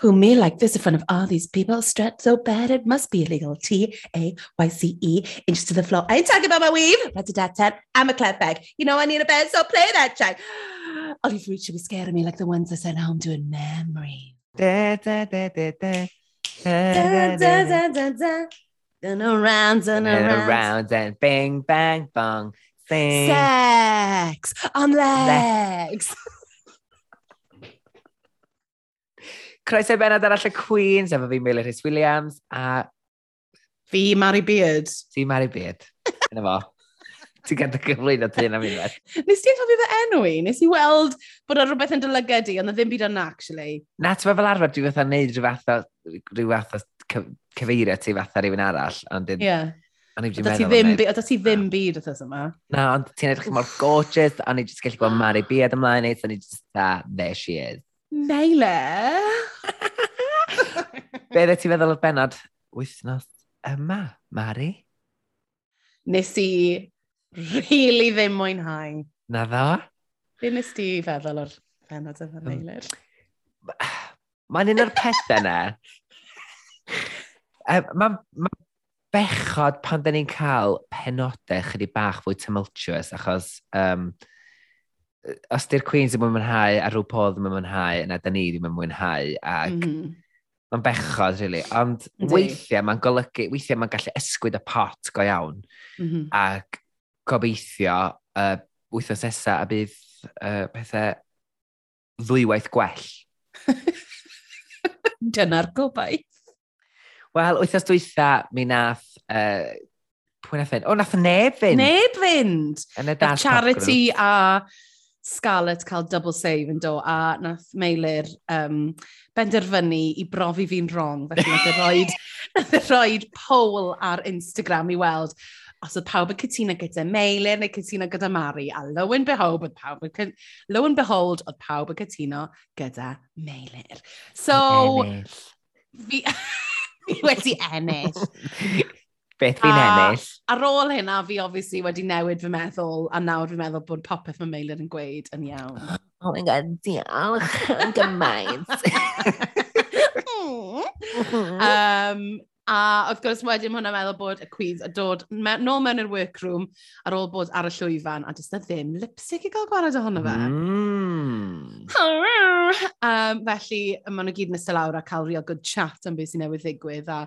Who me like this in front of all these people? Strut so bad it must be illegal. T A Y C E, inches to the floor. I ain't talking about my weave. That's a dat tat. I'm a clap bag. You know I need a bed, so play that track. All you fruits should be scared of me like the ones I sent home doing memory. Da, da, da, da, da. Da, Da, da, da, da. Dun around, And around. around and bang, bang, bong. Sing. Sex on legs. Croeso i benod arall y Queens, efo fi Meilir Rhys Williams, a... Fi Mary Beard. Ti Mary Beard. Yna fo. Ti'n gadw gyflwyn o tyn am unwaith. Nes ti'n cofio fy enw i? Nes i weld bod o'n rhywbeth yn dylyged i, ond ddim byd yna, actually. Na, ti'n fel arfer, dwi fatha neud rhyw fath o, rhyw fath o cyfeirio ti fatha rhywun arall, ond dyn... Yeah. Ond i ddim, oedd ti ddim byd oedd yma. Na, ond ti'n edrych mor gorgeous, ond i jyst gallu gweld Mary Beard ymlaen i, so i jyst, ah, there she is. Neile! Be ddau ti'n feddwl o'r benod wythnos yma, Mari? Nes i really ddim mwynhau. Na dda? Be nes ti feddwl o'r benod yma, Neilir? Mae'n un o'r pethau yna. Mae'n ma bechod pan da ni'n cael penodau chydig bach fwy tumultuous, achos um, os di'r Queens ddim yn mwynhau a rhyw podd ddim yn mwynhau, yna da ni ddim yn mwynhau. Ac mm -hmm. mae'n bechod, really. Ond Ydy. weithiau mae'n golygu, weithiau mae'n gallu ysgwyd y pot go iawn. Mm -hmm. Ac gobeithio uh, wythnos nesa a bydd uh, pethau ddwywaith gwell. Dyna'r gobaith. Wel, wythnos dwytha, mi nath uh, Pwy nath fynd? O, nath neb fynd. Neb fynd. Yn y charity a Scarlett cael double save yn do, a nath Meilir um, benderfynu i brofi fi'n wrong, felly nath e roed, nath e roed poll ar Instagram i weld os oedd pawb yn cytuno gyda Meilir neu cytuno gyda Mari, a lo and behold, oedd pawb yn, lo and behold, oedd pawb yn cytuno gyda Meilir. So, fi, fi wedi ennill. beth fi'n ennill. Ar ôl hynna, fi obviously wedi newid fy meddwl, a nawr fi'n meddwl bod popeth mae Meilir yn gweud yn iawn. Oh my god, diolch yn gymaint. um, a wrth gwrs wedyn hwnna meddwl bod y cwiz a dod me nôl mewn i'r workroom ar ôl bod ar y llwyfan a jyst na ddim lipstick i gael gwared ohono fe. Mm. um, felly, maen nhw gyd yn ystod lawr a cael real good chat am beth sy'n newydd ddigwydd a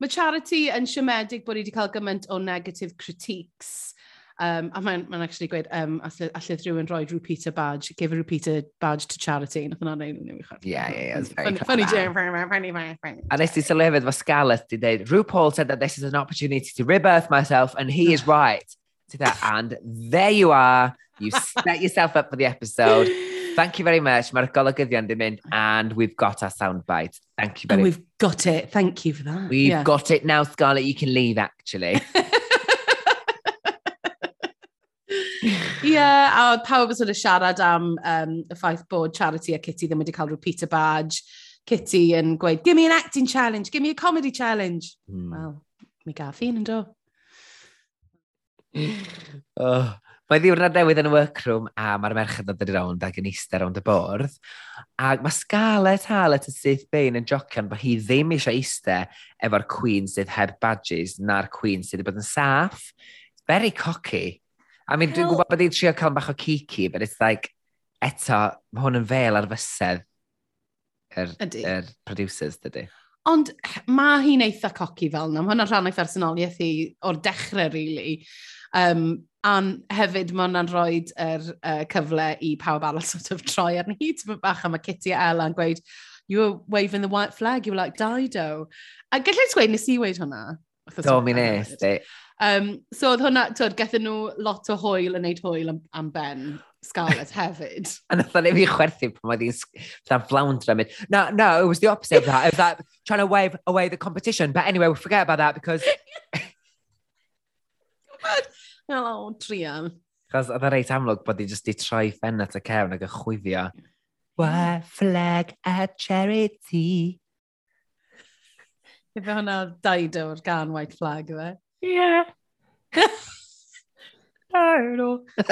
mae Charity yn siomedig bod i wedi cael gymaint o negative critiques. Um, a mae'n ma actually gweud, um, allai rhywun roi Rupita badge, give a Rupita badge to charity. Nath yna neud yn ymwchod. Yeah, yeah, yeah. It's very funny, funny, funny, funny, funny. A nes ti sylwefyd fo Scarlett di dweud, RuPaul said that this is an opportunity to rebirth myself and he is right to that. And there you are. You set yourself up for the episode. Thank you very much. Mae'r golygyddion di mynd, and we've got our soundbite. Thank you very much. We've got it. Thank you for that. We've yeah. got it now, Scarlett. You can leave, actually. Ie, yeah, a pawb yn sort of siarad am um, y ffaith bod Charity a Kitty ddim wedi cael rhyw Peter Badge. Kitty yn gweud, give me an acting challenge, give me a comedy challenge. Mm. Wel, mi gath un yn do. oh, Mae ddiwrnod newydd yn y workroom a mae'r merched yn dod i rownd ac yn eistedd rownd y bwrdd. Ac mae Scarlett Harlett yn syth bein yn jocian bod hi ddim eisiau eistedd efo'r Queen sydd heb badges na'r Queen sydd wedi bod yn saff. It's very cocky. I mean, dwi'n gwybod bod hi'n trio cael bach o kiki, but it's like, eto, mae hwn yn fel ar fysedd yr er, er producers, dydy. Ond mae hi'n eitha coci fel yna. Mae hwnna'n rhan o'i phersonoliaeth hi o'r dechrau, really. Um, a hefyd mae hwnna'n rhoi er, uh, cyfle i pawb arall sort of troi arni hi. Ti'n bach am y Kitty a Ella yn gweud, you were waving the white flag, you were like Dido. A gallai ti gweud, nes i weid hwnna? Do, mi nes, di. Um, so oedd hwnna, twyd, gethon nhw lot o hwyl yn neud hwyl am, am Ben Scarlett hefyd. a nath o'n fi chwerthu pan oedd hi'n flounder am it. No, no, it was the opposite of that. It was that trying to wave away the competition. But anyway, we'll forget about that because... Helo, Trian. Chos oedd e reit amlwg bod i jyst i troi ffen at y cefn ac y chwifio. White flag a charity? Ife hwnna Dido o'r gan white flag, yfe? Ie. Dido.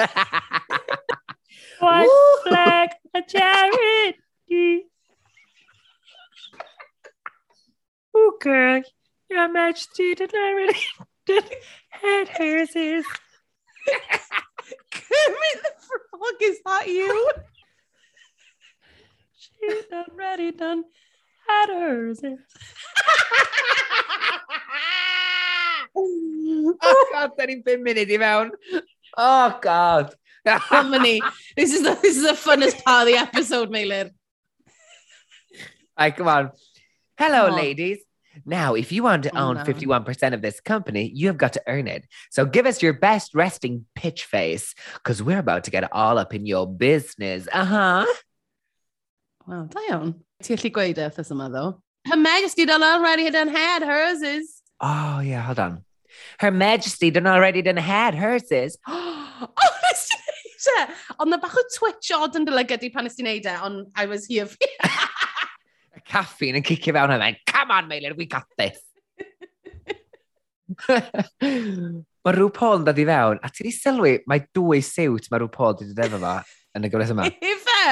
White flag a charity. Okay, girl, your majesty did not really did head hairs is Kermit the Frog, is that you? She done ready, done had hers. Oh god, da ni'n 5 munud i. Oh god. How many? This is the this is the funnest part of the episode, Meilir. Right, come on. Hello, Oh. ladies. Now, if you want to Oh, own no. 51% of this company, you have got to earn it. So give us your best resting pitch face, because we're about to get all up in your business. Uh-huh. Wow, da iawn. Ti allu gweud e, wrthys yma, ddo. Her Majesty done already done had hers is... Oh, yeah, hold on. Her Majesty done already done had hers is. oh, nes ti neud e? Ond na bach o twitch odd yn dyle gyda pan nes ti neud e, ond I was here for caffeine yn cicio fewn then, Come on, Meilir, we got this. mae rhyw Paul yn dod i fewn, a ti di sylwi, mae dwy siwt mae rhyw Paul wedi dod efo fa yn y gyfres yma. Ife!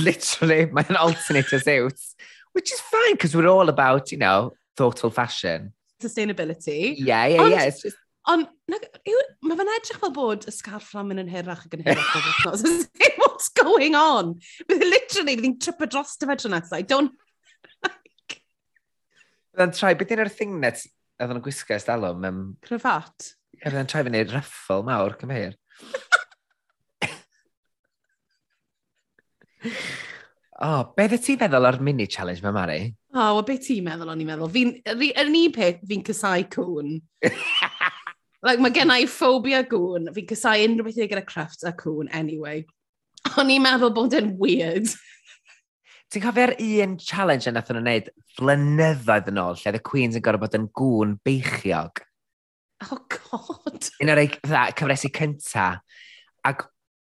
Literally, mae'n alternator suits. Which is fine, because we're all about, you know, thoughtful fashion. Sustainability. Yeah, yeah, Ond, yeah. It's just... Ond, mae fe'n edrych fel bod y scarf rhan mynd yn hirach ac yn hirach. what's going on? Bydd literally, bydd hi'n tripa dros dy fe tro. Don't Byddai'n trai, beth yna'r thing net oedd yn gwisgo ys dalwm? Um, Cryfat? Ie, byddai'n trai fyny raffel mawr, cymheir. O, oh, beth y ti feddwl o'r mini-challenge mae Mari? O, oh, wel, beth ti'n meddwl o'n i'n meddwl? Fi'n, yr un peth, fi'n cysau cwn. like, mae gen i phobia gwn. Fi'n cysau unrhyw beth i gyda crafts a cwn, anyway. O'n i'n meddwl bod e'n weird. Ti'n cofio'r un challenge yna nath nhw'n wneud flynyddoedd yn ôl, lle The Queen's yn gorfod bod yn gŵn beichiog. Oh, god! Un o'r cyfresu cynta. Ac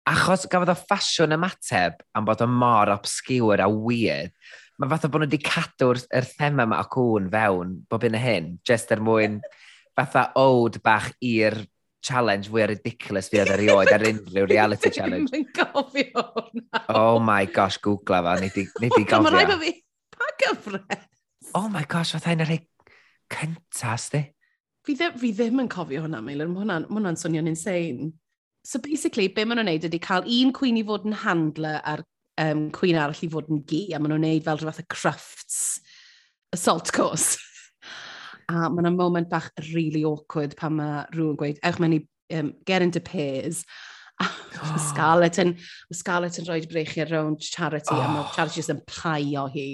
achos gafodd o ffasiwn ymateb am bod o mor obscure a weird, mae fath o bod nhw wedi cadw'r er thema yma o cwn fewn bob un y hyn, jyst er mwyn fatha owd bach i'r challenge fwy ridiculous fi oedd erioed ar unrhyw reality challenge. Dwi'n gofio hwnna. Oh my gosh, googla fa, nid i gofio. Mae rhaid o fi, pa gyfres? Oh my gosh, fatha un o'r rhai cyntas di. Fi ddim, fi ddim yn cofio hwnna, Meilir, mae hwnna'n hwnna swnio'n insane. So basically, be maen nhw'n neud ydy cael un cwyn i fod yn handler a'r um, cwyn arall i fod yn gi, a maen nhw'n neud fel rhywbeth y crafts assault course. A mae yna moment bach really awkward pan mae rhywun gweud, ewch mewn i um, get into pairs. A mae Scarlett yn, mae Scarlett yn rhoi breichu rownd Charity oh. a mae Charity jyst yn paio hi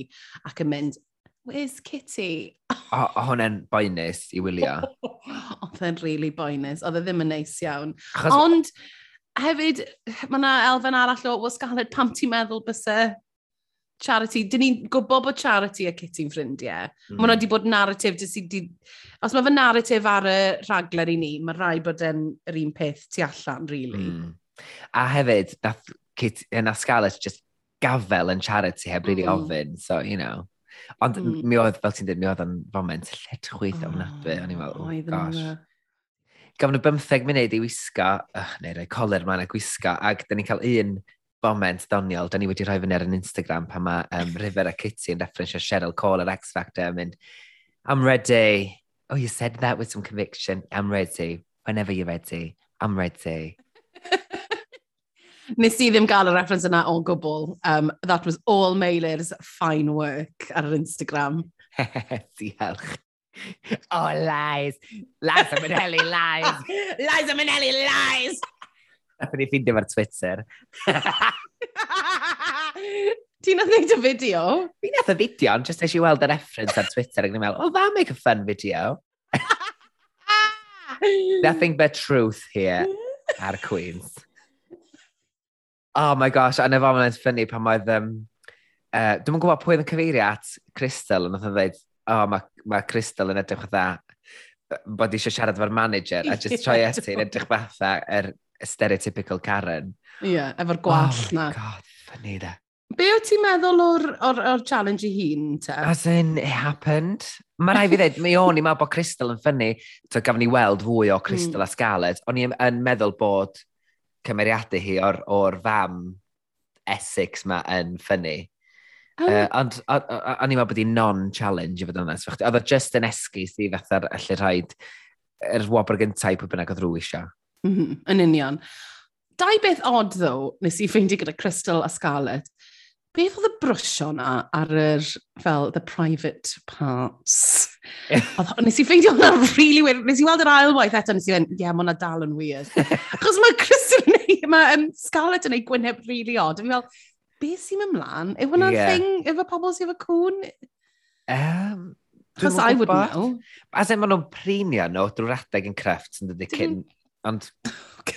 ac yn mynd, where's Kitty? O, o hwnna'n boenus i wylio. Oedd e'n really boenus, oedd e ddim yn neis iawn. Achos... Ond hefyd, mae yna elfen arall o, was Scarlett, pam ti'n meddwl bys charity, dyn ni'n gwybod bod charity a Kitty'n ffrindiau. Mm. Mae hwnna hmm. wedi bod narratif, di, os mae fy narratif ar y rhaglen i ni, mae rai bod yn yr un peth tu allan, really. Mm. A hefyd, nath, Kit, na Scarlett just gafel yn charity heb rili mm. ofyn, so, you know. Ond mm. mi oedd, fel ti'n dweud, mi oedd yn foment llet chwyth oh, ofnadwy, o'n i'n meddwl, oh, gosh. Yna gafon nhw 15 munud i wisgo, uh, neu rhoi coler ma'n a gwisgo, ac da ni'n cael un foment doniol, da ni wedi rhoi fyny ar yn Instagram pan mae um, River a Kitty yn referensio Cheryl Cole ar X Factor yn mynd, I'm ready. Oh, you said that with some conviction. I'm ready. Whenever you're ready. I'm ready. Nes i ddim gael y reference yna o gwbl. Um, that was all Mailer's fine work ar yr Instagram. Diolch. Oh, lies. Liza Minnelli lies. Liza Minnelli lies. Nath ni ffindio fo'r Twitter. Ti'n nath wneud y fideo? Fi nath y fideo, ond jyst eisiau weld y reference ar Twitter ac yn meddwl, oh, that'll make a fun video. Nothing but truth here ar Queen's. Oh my gosh, a nefo mae'n ffynnu pan oedd... Um, uh, Dwi'n gwybod pwy oedd yn cyfeirio at Crystal, ond oedd yn dweud, oh, mae ma Crystal yn edrych o dda bod eisiau siarad efo'r manager a just troi ati yn edrych fatha yr er stereotypical Karen. Ie, yeah, efo'r gwall oh na. God, ffynnu da. Be o ti'n meddwl o'r, or, or challenge i hun, te? As in, it happened. Mae rai fi ddweud, mi o'n i mewn bod Crystal yn ffynnu, to gafon ni weld fwy o Crystal mm. a Scarlett, o'n i'n yn meddwl bod cymeriadau hi o'r, or fam Essex ma yn ffynnu. Uh, oh. ond o'n i'n meddwl bod hi'n non-challenge i fod yn nes. Oedd o just yn esgus i fatha'r allu rhaid yr wobr gyntaf i pwy bynnag oedd rhyw eisiau. Mm -hmm, yn union. Dau beth odd, ddo, nes i ffeindio gyda Crystal a Scarlett. Beth oedd y brwsio na ar yr, fel, the private parts? nes i ffeindio hwnna really weird. Nes i weld yr ailwaith eto, nes i fynd, ie, yeah, mae hwnna dal yn weird. Achos mae Crystal yn ei, mae um, Scarlett yn ei gwyneb really odd. Fi'n fel, beth sy'n ymlaen? Yw hwnna'n yeah. thing efo pobl sy'n efo cwn? Um, Chos I wouldn't know. As in, maen nhw'n prinio nhw drwy'r adeg yn crefft yn dydy cyn Ond...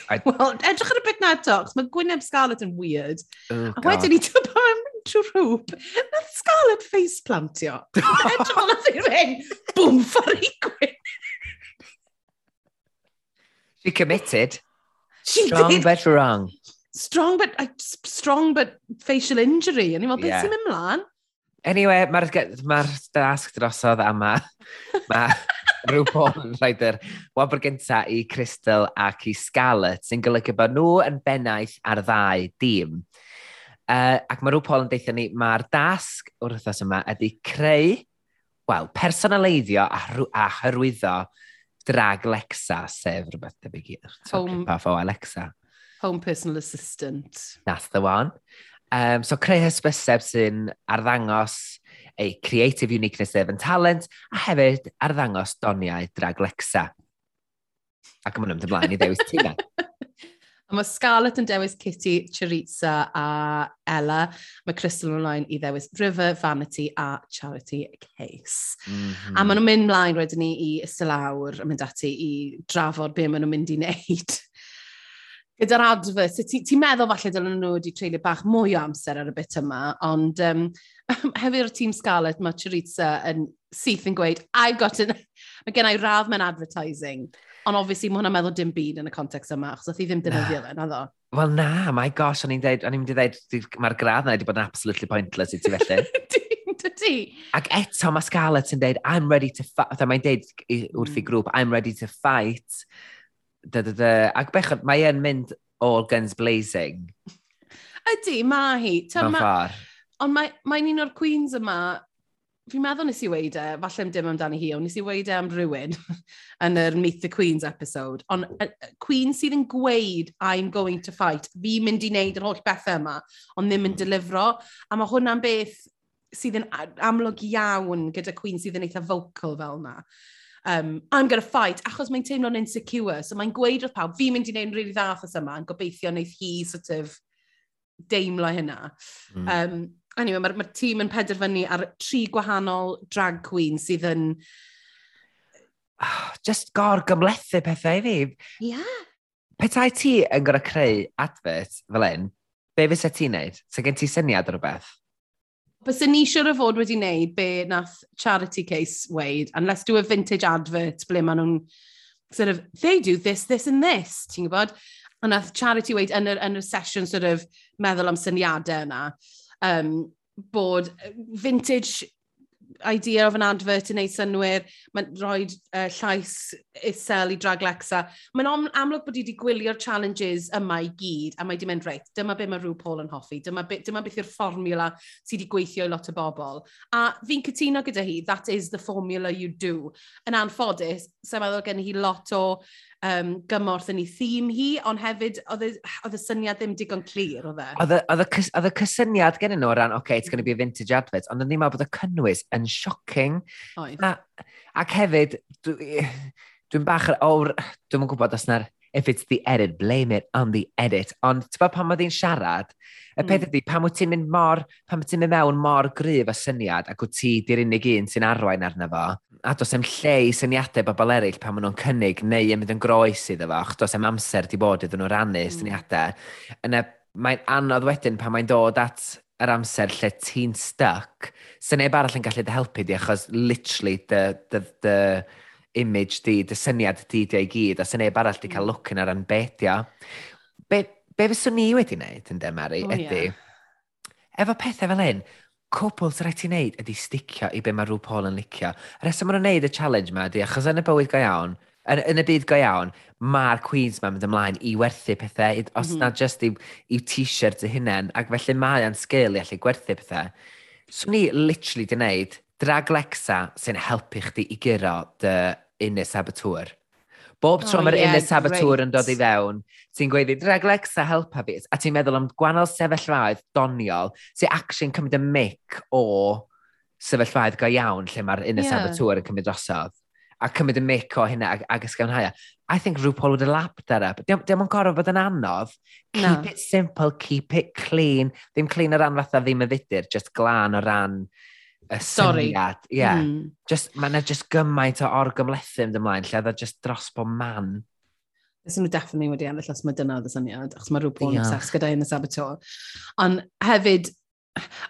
I... Wel, edrych ar y bit na eto, mae Gwyneb Scarlett yn weird. Oh, a wedyn ni, ti'n bod yn mynd trwy rhwb, na Scarlett face plantio. edrych ar nath i'n mynd, bwm, ffari Gwyn. She committed. She Strong did. but wrong. Strong but, uh, strong but facial injury. O'n i'n meddwl, beth sy'n mynd mlaen? Anyway, mae'r ma dasg drosodd a mae... Ma, rhyw bod yn Rhaidr. Wabr gynta i Crystal ac i Scarlett, sy'n golygu bod nhw yn bennaeth ar ddau dîm. Uh, ac mae rhyw Paul yn deithio ni, mae'r dasg wrth wythnos yma ydy creu, wel, personaleiddio a, a hyrwyddo drag Lexa, sef rhywbeth debyg i'r o Alexa. Home personal assistant. That's the one. Um, so creu hysbyseb sy'n arddangos eu creative uniqueness sef yn talent, a hefyd ar ddangos doniau draglexa. Ac yma'n ymwneud ymlaen i ddewis Tina. A mae Scarlett yn dewis Kitty, Charitza a Ella. Mae Crystal ymlaen i ddewis River, Vanity a Charity Case. Mm -hmm. A mhm. maen nhw'n mynd mlaen wedyn ni i ystylawr yn mynd ati i drafod be maen nhw'n mynd i wneud gyda'r adfers, ti'n ti, meddwl falle dylen nhw wedi treulio bach mwy o amser ar y bit yma, ond um, hefyd o'r tîm Scarlett, mae Chiritza yn syth yn gweud, I've got an... mae gen i radd mewn advertising. Ond obviously mae hwnna'n meddwl dim byd yn y context yma, achos oedd hi ddim defnyddio fe, na ddo. Wel na, my gosh, o'n i'n dweud, o'n i'n mynd i dweud, mae'r gradd yna wedi bod yn absolutely pointless i ti felly. Dydy. Ac eto mae Scarlett yn dweud, I'm ready to fight, mae'n dweud wrth i hmm. grŵp, I'm ready to fight da, da, da. Ac bechod, mae e'n mynd all guns blazing. Ydy, mae hi. Mewn ma... ffordd. Ond mae'n mae, un o'r queens yma, fi'n meddwl nes i weid e, falle dim amdani hi, ond nes i weid e am rhywun yn yr Meet the Queens episode. Ond Queen sydd yn gweud, I'm going to fight, fi mynd i wneud yr holl bethau yma, ond ddim yn mm. delifro. A mae hwnna'n beth sydd yn amlwg iawn gyda Queen sydd yn eitha vocal fel yna um, I'm going to fight, achos mae'n teimlo'n insecure. So mae'n gweud wrth pawb, fi'n mynd i wneud yn rili dda achos yma, yn gobeithio wneud hi sort of deimlo hynna. Mm. Um, anyway, mae'r ma, tîm yn penderfynu ar tri gwahanol drag queen sydd yn... Oh, Just gor gymlethu pethau i fi. Yeah. Petai ti yn gorau creu advert fel un, be fysa ti'n neud? Sa gen ti syniad o rhywbeth? Bys ni siwr o fod wedi wneud be nath Charity Case weid, and let's do a vintage advert ble maen nhw'n sort of, they do this, this and this, ti'n gwybod? A nath Charity weid yn yr, yn yr sesiwn sort of meddwl am syniadau yna, um, bod vintage idea of an advert yn ei synwyr, mae'n rhoi uh, llais isel i drag Lexa. Mae'n amlwg bod i wedi gwylio'r challenges yma i gyd, a mae wedi mynd reit, dyma be mae rhyw Paul yn hoffi, dyma, be, dyma beth yw'r fformula sydd wedi gweithio i lot o bobl. A fi'n cytuno gyda hi, that is the formula you do. Yn anffodus, sef meddwl gen hi lot o um, gymorth yn ei thîm hi, ond hefyd oedd y syniad ddim digon clir, oedd e? Oedd y cysyniad gen nhw o ran, okay, it's going to be a vintage advert, ond o'n i'n bod y cynnwys yn shocking. Oedd. A, ac hefyd, dwi'n dwi bach, o'r, dwi'n gwybod os na'r, if it's the edit, blame it on the edit. Ond ti'n bod pan mae di'n siarad, y mm. peth ydy, pan wyt ti'n mynd mor, pan wyt ti'n mynd mewn mor gryf a syniad ac wyt ti di'r unig un sy'n arwain arno fo, a does em lle i syniadau bobl eraill pan maen nhw'n cynnig neu yn mynd yn groes iddo fo, achos does em amser di bod iddyn nhw rannu mm. syniadau. Yna mae'n anodd wedyn pan mae'n dod at yr amser lle ti'n stuck, sy'n neb arall yn gallu dy helpu di, achos literally dy, dy, dy, dy image di, dy syniad di di ei gyd, a sy'n neb arall di cael mm. look yn ar anbedio. Be, be fyswn ni wedi wneud yn demari oh, ydy, yeah. efo pethau fel hyn, cwbl sy'n rhaid ti wneud ydy sticio i be mae rhyw Paul yn licio. Yr reswm maen nhw'n wneud y challenge yma ydy, achos yn y bywyd go iawn, yn, yn y byd go iawn, mae'r Queens ma'n mynd ymlaen i werthu pethau, os mm -hmm. na just i, i t-shirt y hunain, ac felly mae o'n sgil i allu gwerthu pethau. So ni literally di wneud drag Lexa sy'n helpu chdi i gyro dy unnes saboteur. Bob tro oh, mae'r yeah, unnes saboteur yn dod i fewn, ti'n gweiddi, Draglex a helpa fi, a ti'n meddwl am gwannol sefyllfaoedd doniol, sy'n action cymryd y mic o sefyllfaoedd go iawn lle mae'r unnes yeah. saboteur yn cymryd drosodd a cymryd y mic o hynna ag, ag ysgafnhau. E. I think RuPaul would have lapped that up. Dim ond gorfod bod yn anodd. Keep no. it simple, keep it clean. Ddim clean o ran fatha ddim y fudur, just glan o ran y syniad. Ie. Yeah. Mm. Just, mae yna just gymaint o orgymlethu ymd ymlaen, lle dda just dros drosbo man. Ys nhw definitely wedi ennill os mae dyna oedd y syniad, achos mae rhywbeth yn obsessed gyda un y saboteur. Ond hefyd,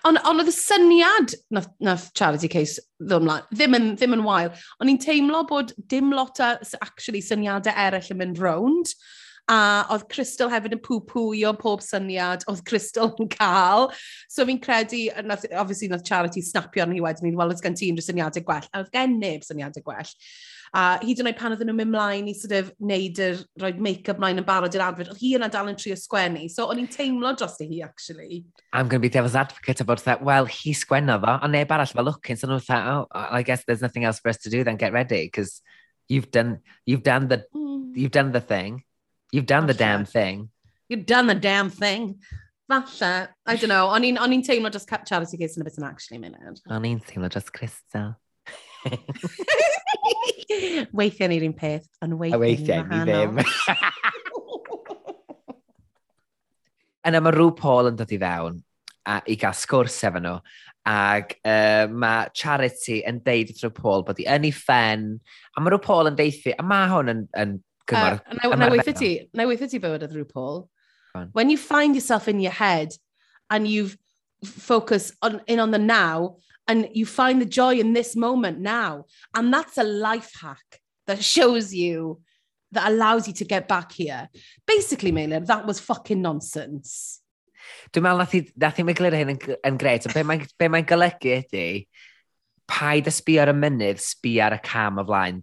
ond on oedd y syniad na, na charity case ddod ymlaen, ddim, yn, ddim yn wael, ond ni'n teimlo bod dim lot o actually syniadau eraill yn mynd rownd a oedd Crystal hefyd yn pŵ-pŵio pob syniad oedd Crystal yn cael. So fi'n credu, nath, obviously nath Charity snapio arni wedyn ni'n gen ti unrhyw syniadau gwell, a oedd gen neb syniadau gwell. A hyd yn oed pan oedden nhw'n mynd mlaen i sort of neud yr rhoi make-up mlaen yn barod i'r adfod, oedd hi yna dal yn trio sgwennu. So o'n i'n teimlo dros hi, actually. I'm going to be devil's advocate about that. Well, hi sgwenna ddo, ond neb arall fel looking. So nhw'n thought, oh, I guess there's nothing else for us to do then get ready, because you've done, you've done the, mm. you've done the thing. You've done Falle. the damn thing. You've done the damn thing. Falle, I don't know, o'n i'n teimlo just cap charity case yn y bit yn actually minute. O'n i'n teimlo just Crystal. weithiau ni'r un peth, ond weithiau, weithiau ni ddim. Yna mae rhyw Paul yn dod i fewn a, i gael sgwrs efo nhw. Ac uh, mae Charity yn deud wrth Paul bod hi yn ei ffen. A mae rhyw Paul yn deithi, a mae hwn yn, yn cymar... Uh, na weithio ti, na weithio ti bywyd oedd Paul. When you find yourself in your head and you've focused on, in on the now and you find the joy in this moment now, and that's a life hack that shows you, that allows you to get back here. Basically, Maylin, that was fucking nonsense. Dwi'n meddwl nath i, nath i mi glir hyn yn, yn gret, ond be mae'n mae golygu ydy, paid a sbi ar y mynydd, sbi ar y cam o flaen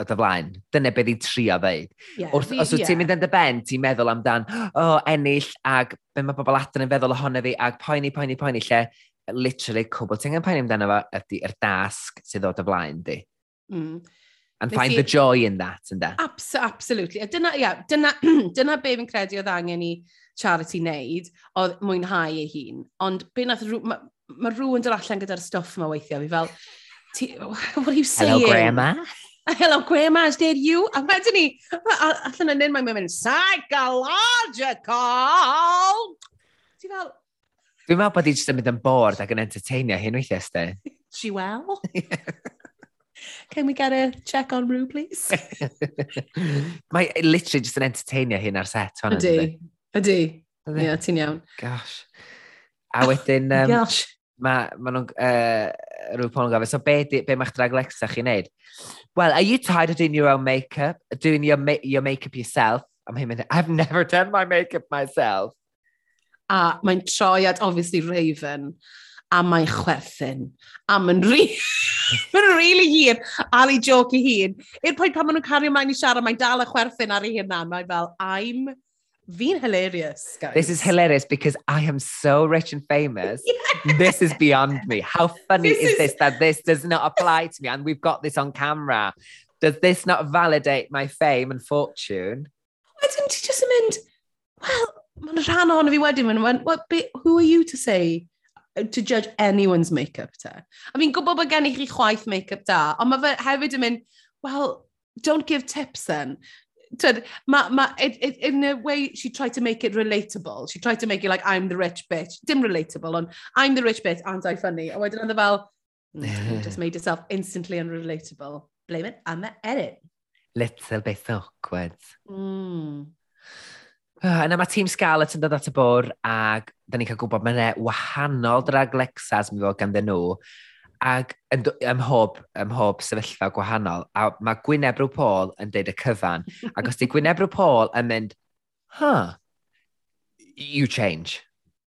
o dy flaen. Dyna beth i'n trio ddeud. Yeah, Wrth, os wyt yeah. ti'n mynd yn dy ben, ti'n meddwl amdan, o, oh, ennill, ag be mae bobl adran yn feddwl ohono fi, ag poeni, poeni, poeni, lle, literally, cwbl ti'n gan poeni amdano fo, ydy'r dasg sydd o dy flaen di. Mm. And Nes find i... the joy in that, ynda? Abs absolutely. A dyna, yeah, dyna, dyna be fi'n credu oedd angen i Charity wneud, oedd mwynhau ei hun. Ond be nath, mae ma rhywun dod allan gyda'r stwff yma weithio. fi fel, ti, what are you saying? Hello, Grandma. hello grandma, is that you? A wedyn ni, allan yn un, mae'n mynd, psychological! Ti fel... Dwi'n meddwl bod i jyst yn mynd yn bored ac yn entertainio hyn weithiau, ste. She well? Can we get a check on Rue, please? mae literally just yn entertainio hyn ar set. Ydy, ydy. Ie, ti'n iawn. Gosh. A wedyn... Um, Gosh. Mae ma nhw'n... Uh, rhyw pan gofyn, so be, di, be mae'ch draglexa chi'n neud? Well, are you tired of doing your own makeup? Doing your, ma your makeup yourself? I'm him and I've never done my makeup myself. A mae'n troi at, obviously, Raven. A mae'n chwerthin. A mae'n rhi... mae'n really hir. A li joc i hun. I'r pwynt pan maen nhw'n cario mlaen i siarad, mae'n dal y chwerthin ar ei hunan. Mae'n fel, I'm Fi'n hilarious, guys. This is hilarious because I am so rich and famous. This is beyond me. How funny this is, is this that this does not apply to me? And we've got this on camera. Does this not validate my fame and fortune? Wedyn ti just yn mynd, well, mae'n rhan ohono fi wedyn, mae'n mynd, what, be, who are you to say uh, to judge anyone's make-up te? A fi'n gwybod bod gen i chi chwaith make-up da, ond mae fe hefyd yn mynd, well, don't give tips then. Tyd, ma, ma, it, it, in a way, she tried to make it relatable. She tried to make it like, I'm the rich bitch. Dim relatable, ond I'm the rich bitch, aren't I funny? A wedyn oedd e fel, mm, you just made yourself instantly unrelatable. Blame it on the edit. Little bit awkward. Mm. Uh, yna mae Team Scarlett yn dod at y bwr ac da ni'n cael gwybod mae yna wahanol drag Lexas mi fod ganddyn nhw Ac ym mhob, ym mhob sefyllfa gwahanol, a mae Gwyneb Rw Paul yn deud y cyfan. ac os di Gwyneb Rw Paul yn mynd, huh, you change.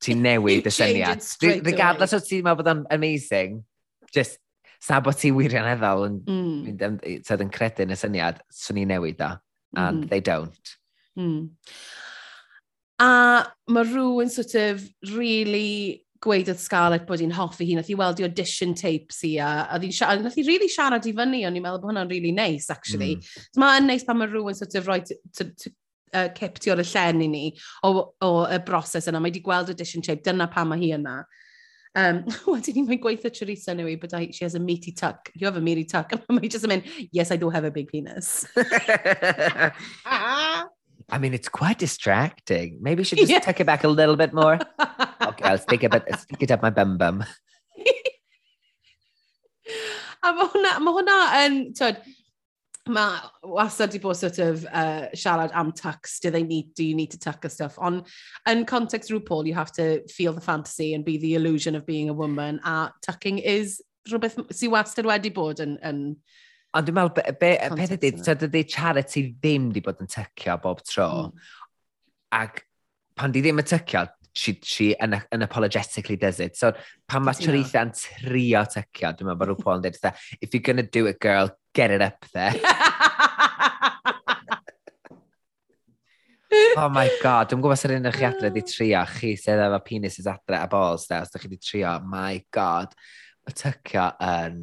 Ti'n newid y syniad. Regardless os ti'n meddwl bod o'n amazing, just sa bod ti wirioneddol yn, mm. yn, yn credu yn y syniad, swn i'n newid o. And mm. they don't. Mm. A mae rhyw yn sort of really gweud oedd Scarlett bod hi'n hoffi hi, nath hi weld i audition tapes hi, a, a ddi'n siarad, nath hi really siarad i fyny, ond i'n meddwl bod hwnna'n really nice, actually. Mm. So mae'n nice pan mae rhywun sort of roi uh, cip tu o'r llen i ni o, o y broses yna. Mae wedi gweld audition tape, dyna pa mae hi yna. Um, wedyn ni mae'n gweithio Charissa anyway, but I, she has a meaty tuck. You have a meaty tuck. And mae'n just yn mynd, yes, I do have a big penis. I mean, it's quite distracting. Maybe you should just yeah. tuck it back a little bit more. okay, I'll stick it, I'll stick it up my bum bum. mae hwnna, ma hwnna yn, twyd, mae wastad wedi bod sort of uh, siarad am tucks, do they need, do you need to tuck a stuff? On, in context RuPaul, you have to feel the fantasy and be the illusion of being a woman, a tucking is rhywbeth sy'n wastad wedi bod yn, yn Ond dwi'n meddwl, be, be, peth ydy, so dydy charity ddim wedi bod yn tycio bob tro. Mm. Ac pan di ddim yn tycio, she, she un, unapologetically does it. So pan mae Charitha'n trio tycio, dwi'n meddwl bod rhyw Paul yn dweud, if you're gonna do it, girl, get it up there. oh my god, dwi'n gwybod sy'n un o'ch adre di trio, chi sydd efo penises adre a balls, da, os ydych chi di trio, my god, mae tycio yn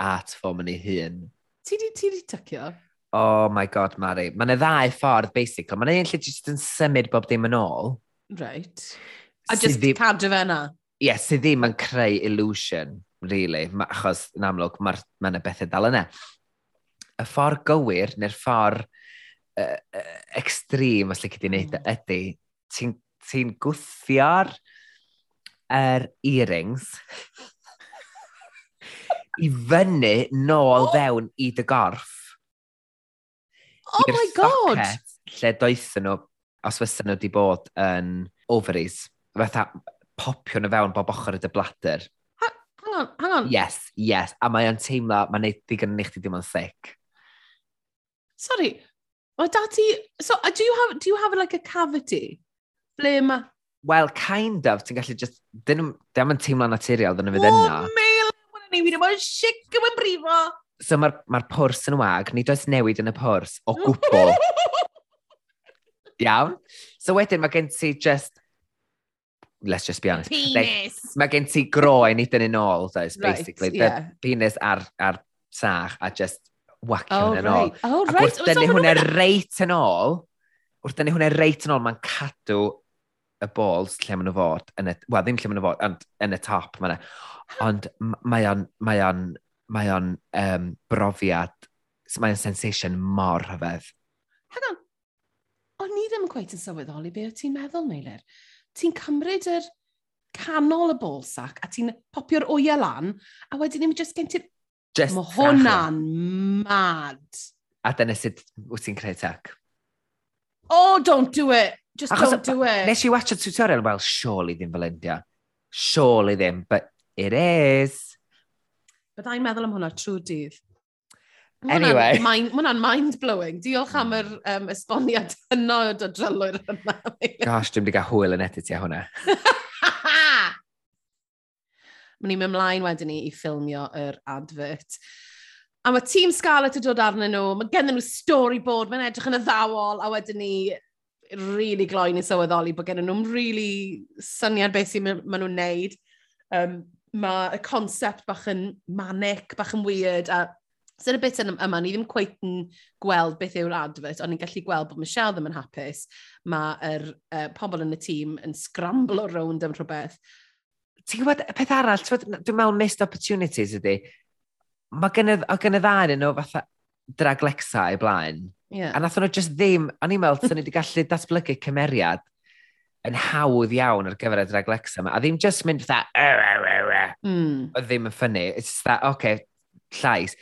art form yn ei hun. Ti di, ti di tycio? Oh my god, Mari. Mae yna ddau ffordd, basically. Mae yna un lle jyst yn symud bob dim yn ôl. Right. A just ddim... cadw fe yna? Ie, yeah, sydd ddim yn creu illusion, really. Ma, achos, yn amlwg, mae ma yna bethau dal yna. Y ffordd gywir, neu'r ffordd uh, uh, extreme, os lyci di wneud mm. ydy, ti'n ti gwthio'r er earrings i fyny nôl oh. fewn i dy gorff. Oh my god! Lle doethyn nhw, os fysa nhw wedi bod yn ovaries, fatha popio nhw fewn bob ochr y dy bladur. Hang on, hang on. Yes, yes. A mae'n teimlo, mae'n neud digon yn eich di dim ond thick. Sorry, Mae dati... So, do you have, do you have like a cavity? Ble mae... Well, kind of. Ti'n gallu just... Dyn nhw'n teimlo naturiol, dyn nhw'n fydd yna. Oh, me ni, wedi ddim yn sic yn brifo. So mae'r ma pwrs yn wag, nid oes newid yn y pwrs, o gwbl. Iawn. So wedyn mae gen ti just let's just be honest. Penis. Like, mae gen ti groen nid dyn yn ôl, does, right, basically. Yeah. The penis ar, ar sach a just wacio oh, yn right. ôl. Oh, right. Ac wrth dynnu hwnna reit yn ôl, wrth dynnu hwnna reit yn ôl, mae'n cadw y balls lle maen nhw fod, yn y, well, ddim lle maen nhw fod, ond yn y top maen nhw. Ond mae o'n, mae o'n, mae o'n um, brofiad, mae o'n sensation mor hyfedd. Hang on, o'n i ddim yn gweud yn sylweddoli be o ti'n meddwl, Meilir. Ti'n cymryd yr canol y bolsac a ti'n popio'r oia lan, a wedyn ni'n just gen ti'r... Just Mae hwnna'n mad. A dyna sut wyt ti'n creu tec? Oh, don't do it! Just Achos, don't do it. Nes i watch y tutorial, well, surely ddim fel India. Surely ddim, but it is. Byddai'n meddwl am hwnna trwy dydd. Anyway. Mae hwnna'n mind-blowing. Diolch am yr um, esboniad hynno o dodrylwyr hynna. Gosh, dwi'n di gael hwyl yn editio hwnna. Mae'n ni'n mynd ymlaen wedyn ni i ffilmio yr advert. A mae Team Scarlett yn dod arnyn nhw, mae gen nhw storyboard, mae'n edrych yn y ddawol, a wedyn ni really gloen i sylweddoli bod gen nhw'n really syniad beth sy'n maen nhw'n neud. Um, mae y concept bach yn manic, bach yn weird, a sy'n y bit yma, ni ddim cweit yn gweld beth yw'r advert, ond ni'n gallu gweld bod Michelle ddim yn hapus, mae'r uh, pobl yn y tîm yn scramblo rownd am rhywbeth. Ti'n gwybod, peth arall, dwi'n meddwl missed opportunities ydy, mae gynnydd, o gynnydd ar nhw fatha draglexa i blaen. Yeah. A nath nhw just ddim, a ni'n meddwl, sy'n ni wedi gallu datblygu cymeriad yn hawdd iawn ar gyfer y draglexa yma. A ddim just mynd fatha, mm. o ddim yn ffynnu. It's just that, okay, llais.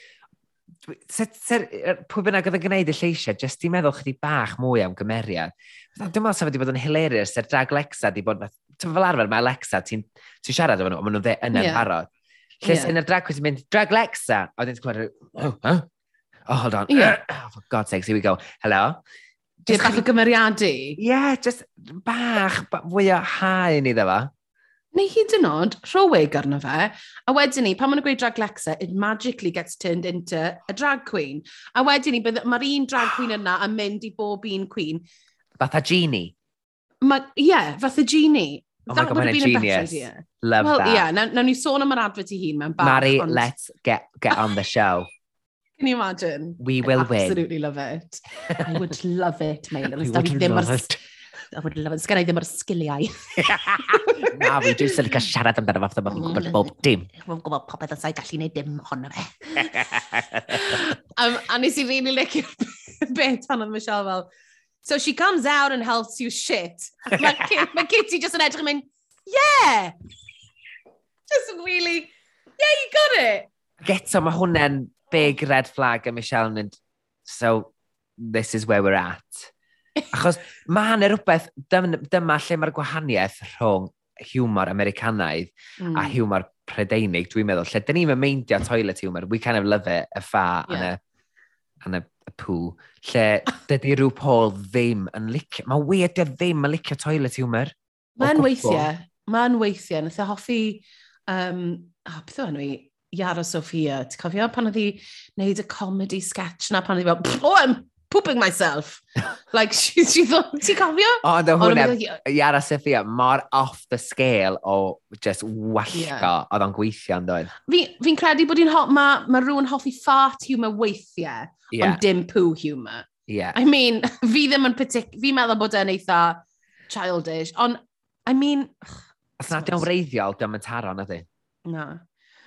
Pwy bynnag oedd yn gwneud y lleisiau, jyst i'n meddwl chdi bach mwy am gymeriad. Dwi'n meddwl sef wedi bod yn hilarious, sef drag Lexa wedi bod, ti'n fel arfer, mae Alexa, ti'n ti siarad efo nhw, ond maen nhw'n dde yn yeah. parod. Lle yeah. yn y drag queen mynd, drag Lexa, a wedyn ti'n clywed, oh, huh? oh, hold on. Yeah. oh, for God's sake, here we go. Hello? Just bach o gymeriadu. Yeah, just bach, fwy o haen iddo fo. Neu hyd yn oed, rhoweg arno fe, a wedyn ni, pan maen nhw'n gweud drag Lexa, it magically gets turned into a drag queen. A wedyn ni, mae'r un drag queen yna yn mynd i bob un queen. Fatha genie. Ie, yeah, fatha genie. Oh e e. that would have been a better idea. Love well, that. Yeah, nawn now ni sôn am yr advert i hun mewn bach. Mari, ond... let's get, get on the show. Can you imagine? We will I'd win. absolutely love it. I would love it, Mel. I would ddim love ar... it. I would love it. Sgan i ddim o'r sgiliau. Na, fi dwi'n sy'n cael siarad amdano fath yma. Gwybod mm. bob dim. Fi'n gwybod popeth yn sa'i gallu gwneud dim honno fe. um, a nes i really licio bit pan oedd Michelle fel, so she comes out and helps you shit. Mae ma Kitty just yn edrych yn mynd, yeah! Just really, yeah, you got it. Geto, mae hwnna'n big red flag a Michelle yn mynd, so this is where we're at. Achos mae hanner rhywbeth, dyma, dyma lle mae'r gwahaniaeth rhwng hiwmor Americanaidd mm. a hmm. hiwmor Prydeinig, dwi'n meddwl, lle dyn ni'n meindio toilet humor, we kind of love it, y ffa, yeah. and a, and a, a poo, lle dydy rhyw Paul ddim yn licio, mae weird ddim yn licio toilet hiwmor. Mae'n weithiau, mae'n weithiau, nes e hoffi, um, oh, beth o'n i, Iara Sophia. Ti'n cofio pan oedd hi wneud y comedy sketch na pan oedd hi fel, oh, I'm pooping myself. like, she, she thought, ti'n cofio? O, oh, no, hwnna, Iara Sophia, mor off the scale o just wallgo yeah. oedd o'n gweithio yn dweud. Fi'n fi credu bod hi'n ho ma, ma rhywun hoffi fart humour weithiau, yeah. ond dim poo humour. Yeah. I mean, fi ddim yn partic... Fi'n meddwl bod e'n eitha childish, ond, I mean... Os na, yw'n wreiddiol, dim yn taro, na di? No.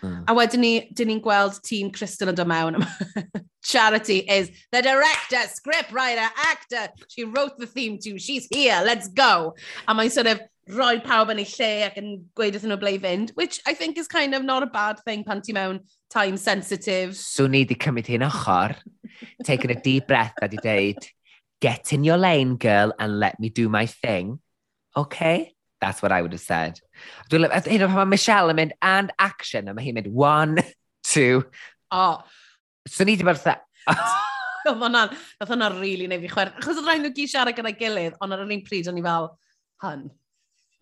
Mm. A wedyn ni, dyn ni'n gweld tîm Crystal yn dod mewn. Charity is the director, scriptwriter, actor. She wrote the theme too. She's here. Let's go. A mae'n sort of rhoi pawb yn ei lle ac yn gweud wrthyn nhw ble i fynd, which I think is kind of not a bad thing pan ti mewn time sensitive. So ni di cymryd hi'n ochr, taking a deep breath a di deud, get in your lane, girl, and let me do my thing. Okay? That's what I would have said. Dwi'n lyfio, hyn o'n pan mae Michelle yn mynd, and action, a mae hi'n mynd, one, two. Oh. So ni di bod Oedd hwnna'n, oedd hwnna'n rili really neu fi chwer. Achos oedd rhaid nhw gyd siarad gyda'i gilydd, ond ar yr un pryd, o'n i fel, hun,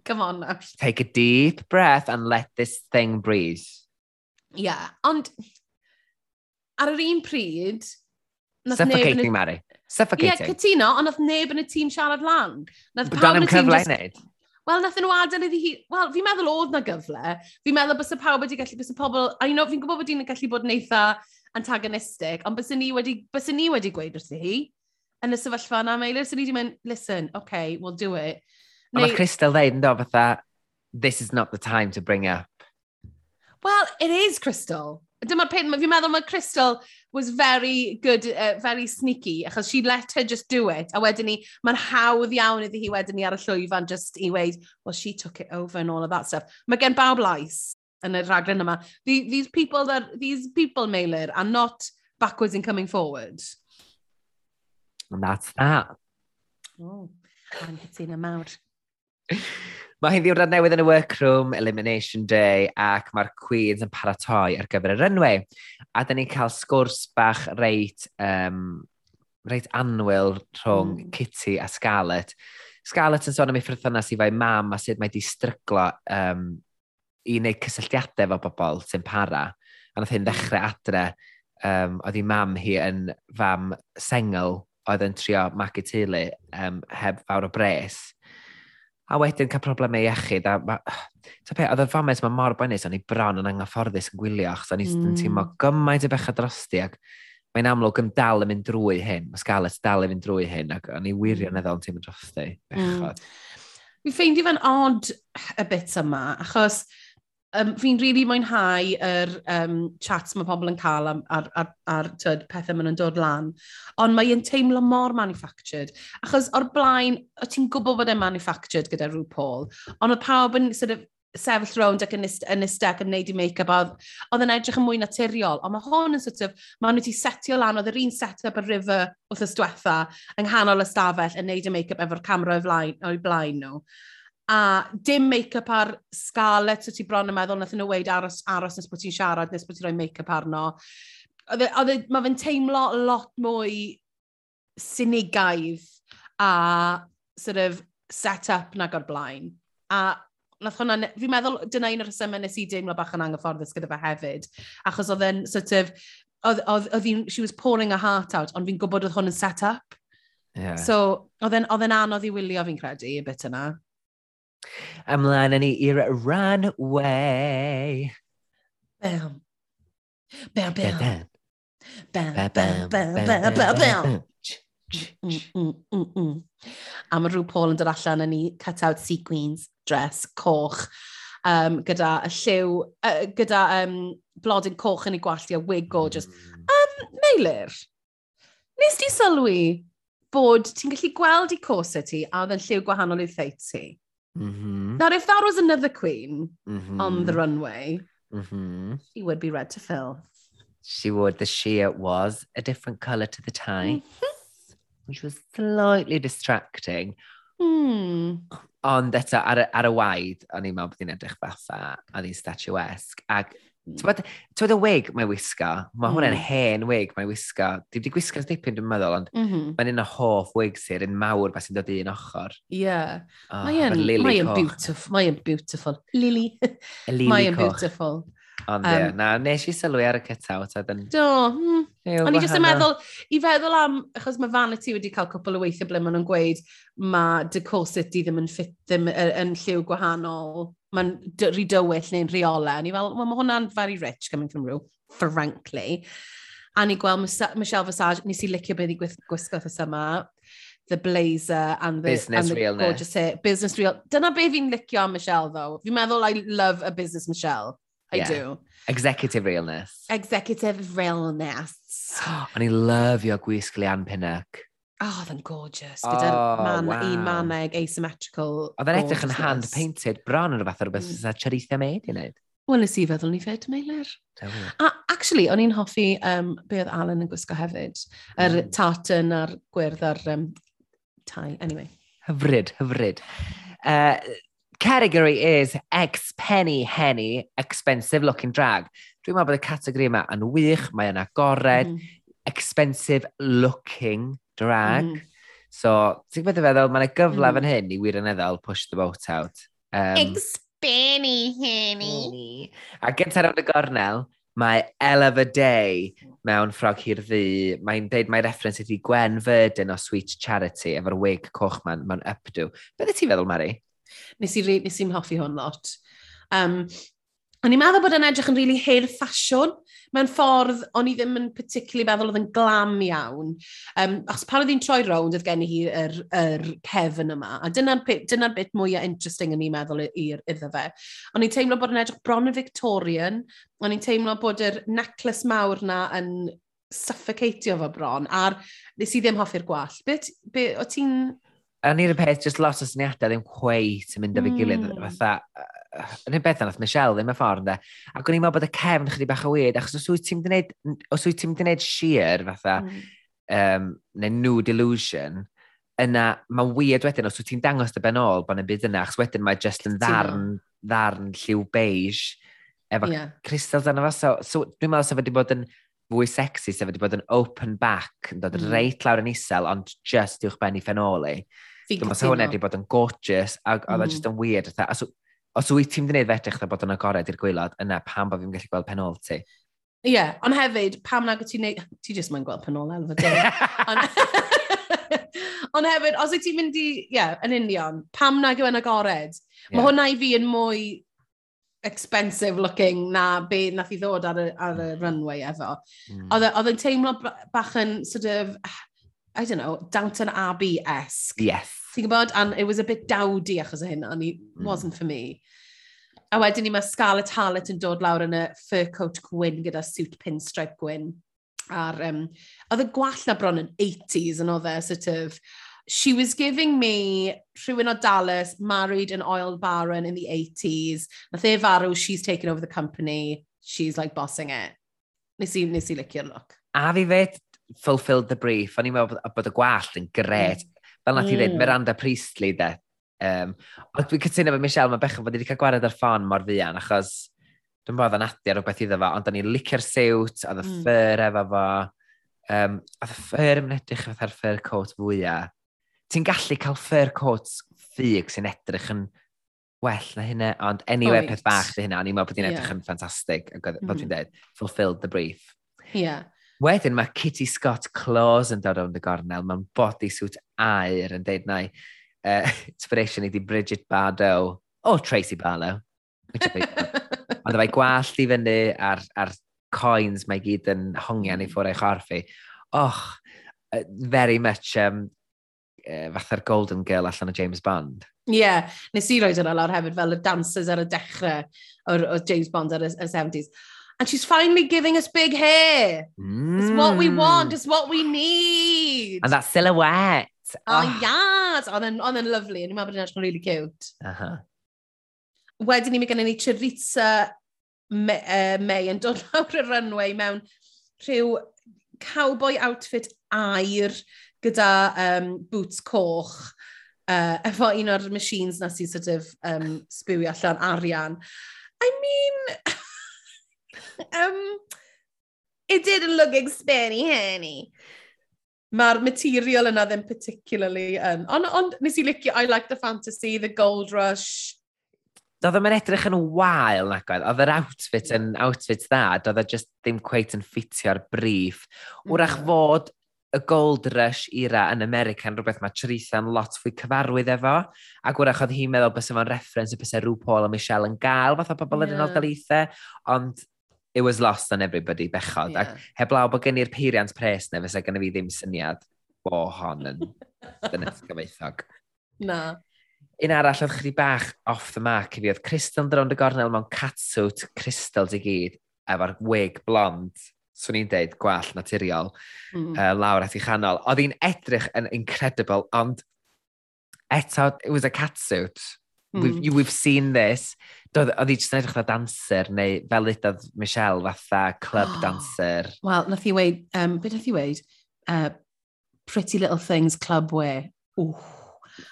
come on. Now. Take a deep breath and let this thing breathe. Ie, Yeah, ond ar yr un pryd... Suffocating, y... Mary. Suffocating. Ie, yeah, cytuno, ond nath neb yn y tîm siarad lan. Nath But pawb yn y tîm... Just... Neud. Wel, nath e nhw adael iddi hi... Wel, fi'n meddwl oedd na gyfle. Fi'n meddwl bys y pawb wedi gallu, bys y pobl... A you know, fi'n gwybod bod hi'n gallu bod yn eitha antagonistic, ond bys ni wedi, bys ni wedi gweud wrthi hi yn y sefyllfa yna, Meilir, sy'n ni wedi mynd, listen, okay, we'll do it. Neu... Mae Crystal ddeud, no, fatha, this is not the time to bring up. Well, it is Crystal. Dyma'r peth, fi'n meddwl mae Crystal was very good, uh, very sneaky, achos she let her just do it. A wedyn ni, mae'n hawdd iawn iddi hi wedyn ni ar y llwyfan just i weid, well, she took it over and all of that stuff. Mae gen bawb lais yn y rhaglen yma. The, these people, that, these people, Meilir, are not backwards in coming forward. And that's that. Oh, I'm hitting a mawr. Mae hyn ddiwrnod newydd yn y workroom, Elimination Day, ac mae'r Queens yn paratoi ar gyfer yr enwau. A dyn ni'n cael sgwrs bach reit, um, reit anwyl rhwng mm. Kitty a Scarlett. Scarlett yn sôn am ei ffrwythynas i fai mam a sut mae di stryglo um, i wneud cysylltiadau efo bobl sy'n para. A nath hyn hmm. ddechrau adre, um, oedd ei mam hi yn fam sengl oedd yn trio magu teulu um, heb fawr o bres a wedyn cael problemau iechyd. A ma, ta pe, oedd y fames mae mor boenus, o'n i bron yn anghyfforddus yn gwylio, achos o'n i'n mm. teimlo gymaint o bechad drosti, ac mae'n amlwg yn dal yn mynd drwy hyn, mae Scarlett dal yn mynd drwy hyn, ac o'n i wirioneddol mm. yn teimlo drosti, mm. bechod. Mm. Fi ffeindi fan odd y bit yma, achos um, fi'n rili really mwynhau yr um, chats mae pobl yn cael am, ar, ar, ar tyd, pethau maen nhw'n dod lan. Ond mae'n teimlo mor manufactured. Achos o'r blaen, o ti'n gwybod bod e'n manufactured gyda rhyw Paul, ond oedd pawb yn sort of, sefyll rownd ac yn ysteg yn neud i make-up, oedd yn edrych yn mwy naturiol, ond mae hwn yn sort of, maen nhw wedi setio lan, oedd yr un set-up y river wrth ystwetha, yng nghanol y stafell yn neud y make-up efo'r camera o'i blaen, o'i blaen nhw. No a dim make-up ar Scarlett, so ti bron yn meddwl, nath nhw weid aros, aros nes bod ti'n siarad, nes bod ti'n rhoi make-up arno. E, e, Mae fe'n teimlo lot mwy sinigaidd a sort of set up nag o'r blaen. A nath hwnna, fi'n meddwl dyna un o'r rhesymau nes i deimlo bach yn anghyfforddus gyda fe hefyd. Achos oedd e'n sort of, oedd, oedd, oedd she was pouring her heart out, ond fi'n gwybod oedd hwn yn set up. Yeah. So, oedd e'n anodd i wylio fi'n credu, y bit yna. Ymlaen yn ni i'r runway. Bam. Bam, bam. Bam, bam, bam, bam, bam, bam, bam. Mm, mm, mm, a mae rhyw Paul yn dod allan yn ni cut-out sequins, dress, coch, um, gyda y lliw, uh, gyda um, blodyn coch yn ei gwallt a wig gorgeous. Um, Meilir, nes di sylwi bod ti'n gallu gweld i cosau ti a oedd yn lliw gwahanol i'w ffeit ti? Mhm, -hmm. Now, if that was another queen mm -hmm. on the runway, mm -hmm. she would be red to fill. She would. The sheer was a different colour to the tie, mm-hmm. which was slightly distracting. Mm. Ond eto, ar y, ar y waith, o'n i'n meddwl bod hi'n edrych fatha, o'n i'n statuesque. Ac Tywed y wig mae wisgo, mae mm. hwnna'n hen wig mae wisgo. Dwi wedi gwisgo'n dipyn dwi'n meddwl, ond mm -hmm. mae'n un o hoff wig sy'n un mawr beth sy'n dod i ochr. Ie. Yeah. Oh, mae'n ma beautiful. Mae'n beautiful. Lily. Lily Mae'n beautiful. Ond um, ie, na, nes i sylwi ar y cut-out. Then... Do, mm. O'n i jyst yn meddwl, i feddwl am, achos mae Vanity wedi cael cwpl o weithiau ble maen nhw'n gweud, mae dy cosity ddim yn ffit, ddim yn, yn lliw gwahanol, mae'n rhy dywyll neu'n rheola. O'n i fel, well, mae hwnna'n very rich coming from rhyw, frankly. A ni gweld Michelle Visage, nes i licio beth i gwisgo thys yma, the blazer and the, business and the realness. gorgeous hair. Business real. Dyna be fi'n licio am Michelle, though. Fi'n meddwl I love a business Michelle. I yeah. do. Executive realness. Executive realness. O'n i lyfio gwisg Leanne Pinnock. Oh, oedd yn gorgeous. Gyda oh, man, wow. un maneg asymmetrical. Oedd yn edrych yn hand-painted bron yn rhywbeth o rhywbeth mm. Charitha May i wneud. Wel, nes i feddwl ni fed meilir. A, actually, o'n i'n hoffi um, be oedd Alan yn gwisgo hefyd. Yr mm. tartan a'r gwyrdd a'r um, tai. Anyway. Hyfryd, hyfryd. Uh, category is ex penny henny, expensive looking drag. Dwi'n meddwl bod y categori yma yn wych, mae yna agored, mm. expensive looking drag. Mm. So, ti'n gwybod feddwl, mae'n gyfle mm. fan hyn i wirioneddol push the boat out. Um, Ex-penny henny. A gyntaf round y gornel, mae El of a Day mewn ffrog hir ddi. Mae'n deud mae reference ydi Gwen Verdon o Sweet Charity efo'r wig cochman mewn updo. Beth ti'n feddwl, Mari? Nes i, nes i'n hoffi hwn lot. Um, O'n i'n meddwl bod yn edrych yn rili really hen ffasiwn. Mewn ffordd, o'n i ddim yn particularly meddwl oedd yn glam iawn. Um, achos pan oedd hi'n troi rownd, oedd gen i hi'r er, er cefn yma. A dyna'r dyna bit mwyaf interesting o'n i'n meddwl i'r iddo fe. O'n i'n teimlo bod yn edrych bron y Victorian. O'n i'n teimlo bod yr necklace mawr na yn suffocatio fo bron. A'r nes i ddim hoffi'r gwall. Beth, be, o ti'n A ni'r peth, just lot o syniadau ddim cweit yn mynd â fi gilydd. Mm. Fatha, yn y beth nath Michelle ddim y ffordd, de. Ac o'n i'n meddwl bod y cefn chydig bach o weird, achos os wyt ti'n gwneud, os wyt ti'n gwneud sheer, fatha, mm. um, neu new delusion, yna mae'n weird wedyn os wyt ti'n dangos dy ben ôl bod yn byd yna, achos wedyn mae just yn ddarn, ddarn lliw beige efo yeah. crystals arno fo. So, so dwi'n meddwl sef wedi bod yn fwy sexy, sef wedi bod yn open back, yn dod mm. reit lawr yn isel, ond just uwch ben i ffenoli. Dwi'n meddwl hwnna wedi bod yn gorgeous, a oedd e mm. just yn weird. Tha. Os, os wyt ti'n gwneud fedrych bod yn agored i'r gwylod, yna pam bod fi'n gallu gweld penol ti? Ie, yeah, ond hefyd, pam nag ti'n neud... Ti jyst mae'n gweld penol elfa di. ond hefyd, os wyt ti'n mynd i... Ie, yeah, yn union, pam nag yw yn agored? Yeah. Mae hwnna i fi yn mwy expensive looking na be nath i ddod ar y, ar y mm. runway efo. Mm. Oedd e- yn teimlo bach yn sort of, I don't know, Downton Abbey-esque. Yes. Ti'n gwybod? And it was a bit dowdy achos o hyn, and it mm. wasn't for me. A wedyn ni mae Scarlett Hallett yn dod lawr yn y fur coat gwyn gyda suit pinstripe gwyn. Ar, um, oedd y gwall na bron yn 80s yn oedd e, sort of, she was giving me rhywun o Dallas married an oil baron in the 80s. Nath e farw, she's taken over the company. She's like bossing it. Nes i, nes i licio'r look. A fi fed fulfilled the brief. O'n i'n meddwl bod y gwallt yn gret. Mm. Fel nath mm. i ddweud, hmm. Miranda Priestley, de. Um, ond dwi'n cytuno fe Michelle, mae bechod bod wedi cael gwared ar ffôn mor fuan, achos dwi'n bod yn adio rhywbeth iddo fo, ond da ni'n licio'r siwt, oedd y mm. ffyr efo fo. Um, oedd y ffyr yn edrych fatha'r ffyr coat fwyaf. Ti'n gallu cael ffyr coat ffug sy'n edrych yn well na hynna, ond anyway, Oed. peth bach dy hynna, o'n i'n meddwl bod hi'n edrych yeah. yn ffantastig, fel mm -hmm. dwi'n dweud, fulfilled the brief. Ie. Yeah. Wedyn mae Kitty Scott Claus yn dod o'n y gornel, mae'n bodysuit air yn deud na uh, inspiration i di Bridget Bardo o Tracy Barlow. Ond fe gwallt i fyny ar, ar coins mae gyd yn hongian i mm. ffwrdd eich orffi. Och, very much um, uh, fatha'r Golden Girl allan o James Bond. Ie, yeah, nes i roed yna lawr hefyd fel y dancers ar y dechrau o'r, or James Bond ar y, y 70s. And she's finally giving us big hair. Mm. It's what we want. Mm. It's what we need. And that silhouette. Oh, ah. oh. yes. Oedd yn, oedd lovely and Ni'n meddwl bod edrych yn really cute. Uh -huh. Wedyn ni mae gennym ni Charitza May, uh, May yn dod lawr y runway mewn rhyw cowboy outfit air gyda um, boots coch uh, efo un o'r machines na sy'n sort of um, sbiwi allan arian. I mean, um, it didn't look expenny, honey. Mae'r material yna ddim particularly yn. Ond on, nes i licio, I like the fantasy, the gold rush. Doedd ddim yn edrych yn wael nag oedd. Oedd yr outfit yn outfit dda, doedd e just ddim cweit yn ffitio'r brif. Wrach fod y gold rush era yn America yn rhywbeth mae Treitha'n lot fwy cyfarwydd efo. Ac wrach oedd hi'n meddwl bys efo'n reference y bysau Rhw Paul a Michelle yn gael, fath o bobl yn yeah. yn gael. Ond it was lost on everybody bechod. Yeah. Ac heblaw bod gen i'r peiriant pres neu fysa gen i fi ddim syniad bo hon yn dynes gyfeithog. Na. Un arall oedd chdi bach off the mark i fi oedd Crystal drawn y gornel mewn catsuit Crystal i gyd efo'r wig blond swn i'n deud, gwall naturiol, mm. uh, lawr at ei chanol. Oedd hi'n edrych yn incredible, ond eto, it was a catsuit. Mm. We've, hmm. you, we've seen this. Doedd, oedd hi jyst yn edrych fatha dancer, neu fel ydoedd Michelle fatha club dancer. Wel, nath i weid, um, beth nath i weid? Uh, pretty little things club wear. Ooh.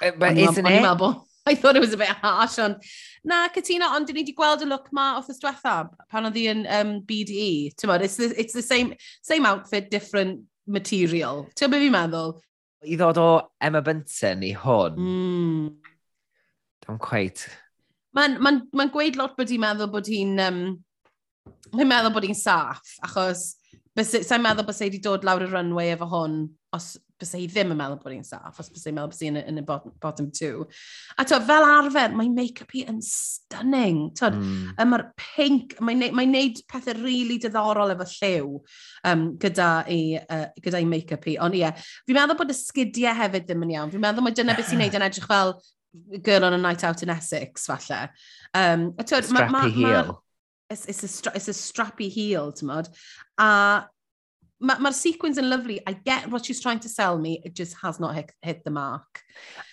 Uh, but on, isn't on, it? On I thought it was a bit harsh, ond na, Katina, ond dyn ni wedi gweld y look ma off the diwetha pan oedd hi yn um, BDE. Mod, it's, the, it's the same, same outfit, different material. Ti'n beth fi'n meddwl? I ddod o Emma Bunton i hwn, mm. Don't quite. Mae'n ma ma, ma gweud lot bod hi'n meddwl bod hi'n... Um, Mae'n meddwl bod hi'n saff, achos sa'n meddwl bod wedi dod lawr y runway efo hwn, os bys hi ddim yn meddwl bod hi'n saff, os bys hi'n meddwl bod hi'n yn y bottom, bottom two. A to, fel arfer, mae make-up hi yn stunning. To, mm. Mae'r pink, mae'n neud, mae neud pethau rili really diddorol efo lliw um, gyda ei, uh, gyda ei make-up hi. Ond ie, yeah, fi'n meddwl bod y sgidiau hefyd ddim yn iawn. Fi'n meddwl mae dyna beth sy'n neud yn edrych fel girl on a night out in Essex, falle. Um, a twyd, strappy ma, ma, heel. It's, it's, a stra it's a strappy heel, ti'n mod. A mae'r ma, sequins yn lovely. I get what she's trying to sell me, it just has not hit, hit the mark.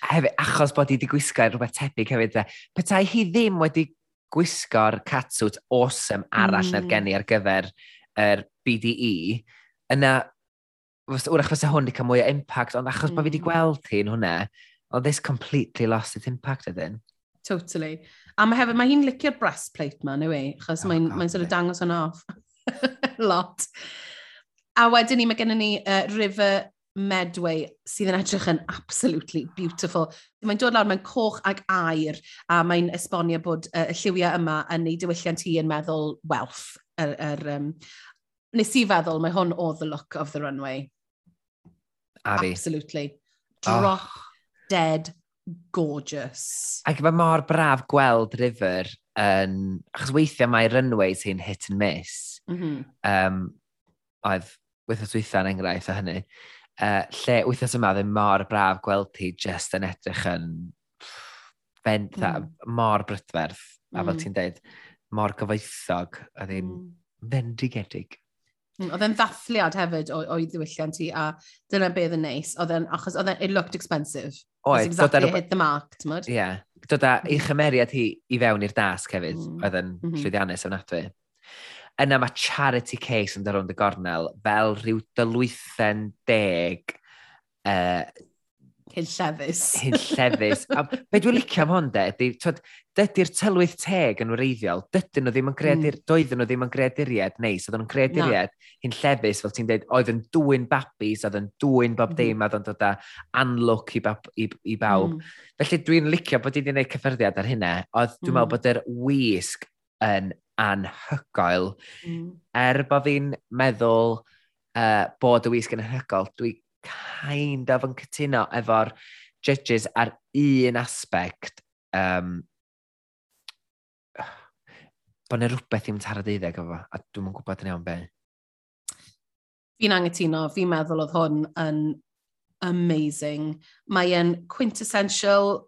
Hefyd, achos bod i wedi gwisgo e rhywbeth tebyg hefyd, de, petai hi ddim wedi gwisgo'r catsuit awesome arall mm. na'r gen i ar gyfer yr er BDE, yna, wrach fysa hwn wedi cael mwy o impact, ond achos mm. bod fi wedi gweld hi'n hwnna, well, this completely lost its impact ydyn. Totally. A mae hefyd, mae hi'n licio'r breastplate ma, neu anyway, achos oh, mae'n mae sort of dangos yn off. Lot. A wedyn ni, mae gennym ni uh, River Medway sydd yn edrych yn absolutely beautiful. Mae'n dod lawr mae'n coch ag air a mae'n esbonio bod uh, y lliwiau yma yn ei diwylliant hi yn meddwl wealth. Er, er, um, nes i feddwl mae hwn oedd the look of the runway. Ari. Absolutely. Oh. Droch. Oh dead gorgeous. Ac mae mor braf gweld River yn... Achos weithiau mae runways hi'n hit and miss. Mm -hmm. um, oedd wythnos wytha yn enghraifft o hynny. Uh, lle wythnos yma ddim mor braf gweld hi just yn edrych yn bent mm. mor brydferth. A fel mm. ti'n dweud, mor gyfoethog. a ddim mm. fendigedig. Mm, oedd e'n ddathliad hefyd o'i ddiwylliant ti, a dyna beth yn neis. Oedd e'n, achos oedd e'n, it looked expensive. Oedd. Exactly dod hit the mark, ti'n mwyd? Ie. Yeah. Dod â mm-hmm. ei chymeriad hi i fewn i'r dasg hefyd, mm. oedd yn mm -hmm. llwyddiannus ofnadwy. Yna mae charity case yn dyrwnd y gornel fel rhyw dylwythen deg uh, Hyn llefus. Hyn llefus. a be dwi'n licio am hwn de, ydy, twyd, dydy'r tylwyth teg yn wreiddiol, dydyn nhw ddim yn creadur, mm. doedden nhw ddim yn creaduriad neis, oedden nhw'n creaduriad hyn llefus, fel ti'n dweud, oedd yn dwy'n babis, oedd yn dwy'n bob mm. dim, oedd yn dod â anlwc i, bab, i, i bawb. Mm. Felly dwi'n licio bod i wedi gwneud cyffyrddiad ar hynna, oedd dwi'n mm. meddwl bod yr wisg yn anhygoel. Mm. Er bod fi'n meddwl uh, bod y wisg yn anhygoel, dwi kind of yn cytuno efo'r judges ar un aspect um, bod yna rhywbeth i'n taro deuddeg efo, a dwi'n yn gwybod yn iawn be. Fi'n angytuno, fi'n meddwl oedd hwn yn amazing. Mae e'n quintessential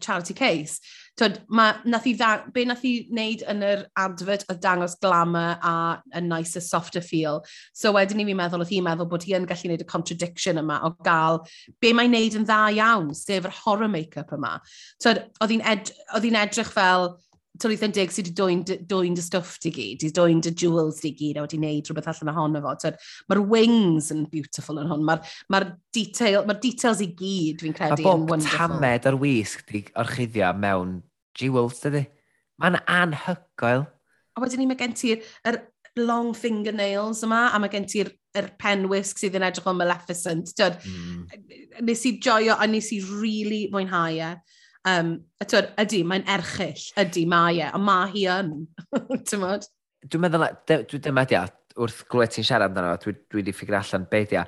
charity case. Twyd, ma, nath i ddang, be nath i wneud yn yr advert o dangos glamour a a nicer, softer feel. So wedyn i fi meddwl, oedd hi'n meddwl bod hi yn gallu wneud y contradiction yma o gael be mae'n wneud yn dda iawn, sef yr horror make-up yma. Twyd, oedd hi'n ed, hi edrych fel Tolitha'n dig sydd wedi dwy'n dy, stwff di gyd, wedi dwy'n dy jewels di gyd, a wedi gwneud rhywbeth allan ohono fo. So, Mae'r wings yn beautiful yn hwn, mae'r ma detail, ma details i gyd fi'n credu yn wonderful. Mae bob tamed o'r wisg di orchuddio mewn jewels, dydy. Mae'n anhygoel. A wedyn ni mae gen ti'r er long fingernails yma, a mae gen ti'r er pen wisg sydd yn edrych o'n Maleficent. Mm. Nes i joio, a nes i really mwynhau e. Yeah. Um, a twyd, ydy, mae'n erchill, ydy, mae e, a mae hi yn, ti'n modd? Dwi'n meddwl, dwi dyma di wrth glwyd ti'n siarad amdano, dwi, dwi wedi ffigur allan beth ia.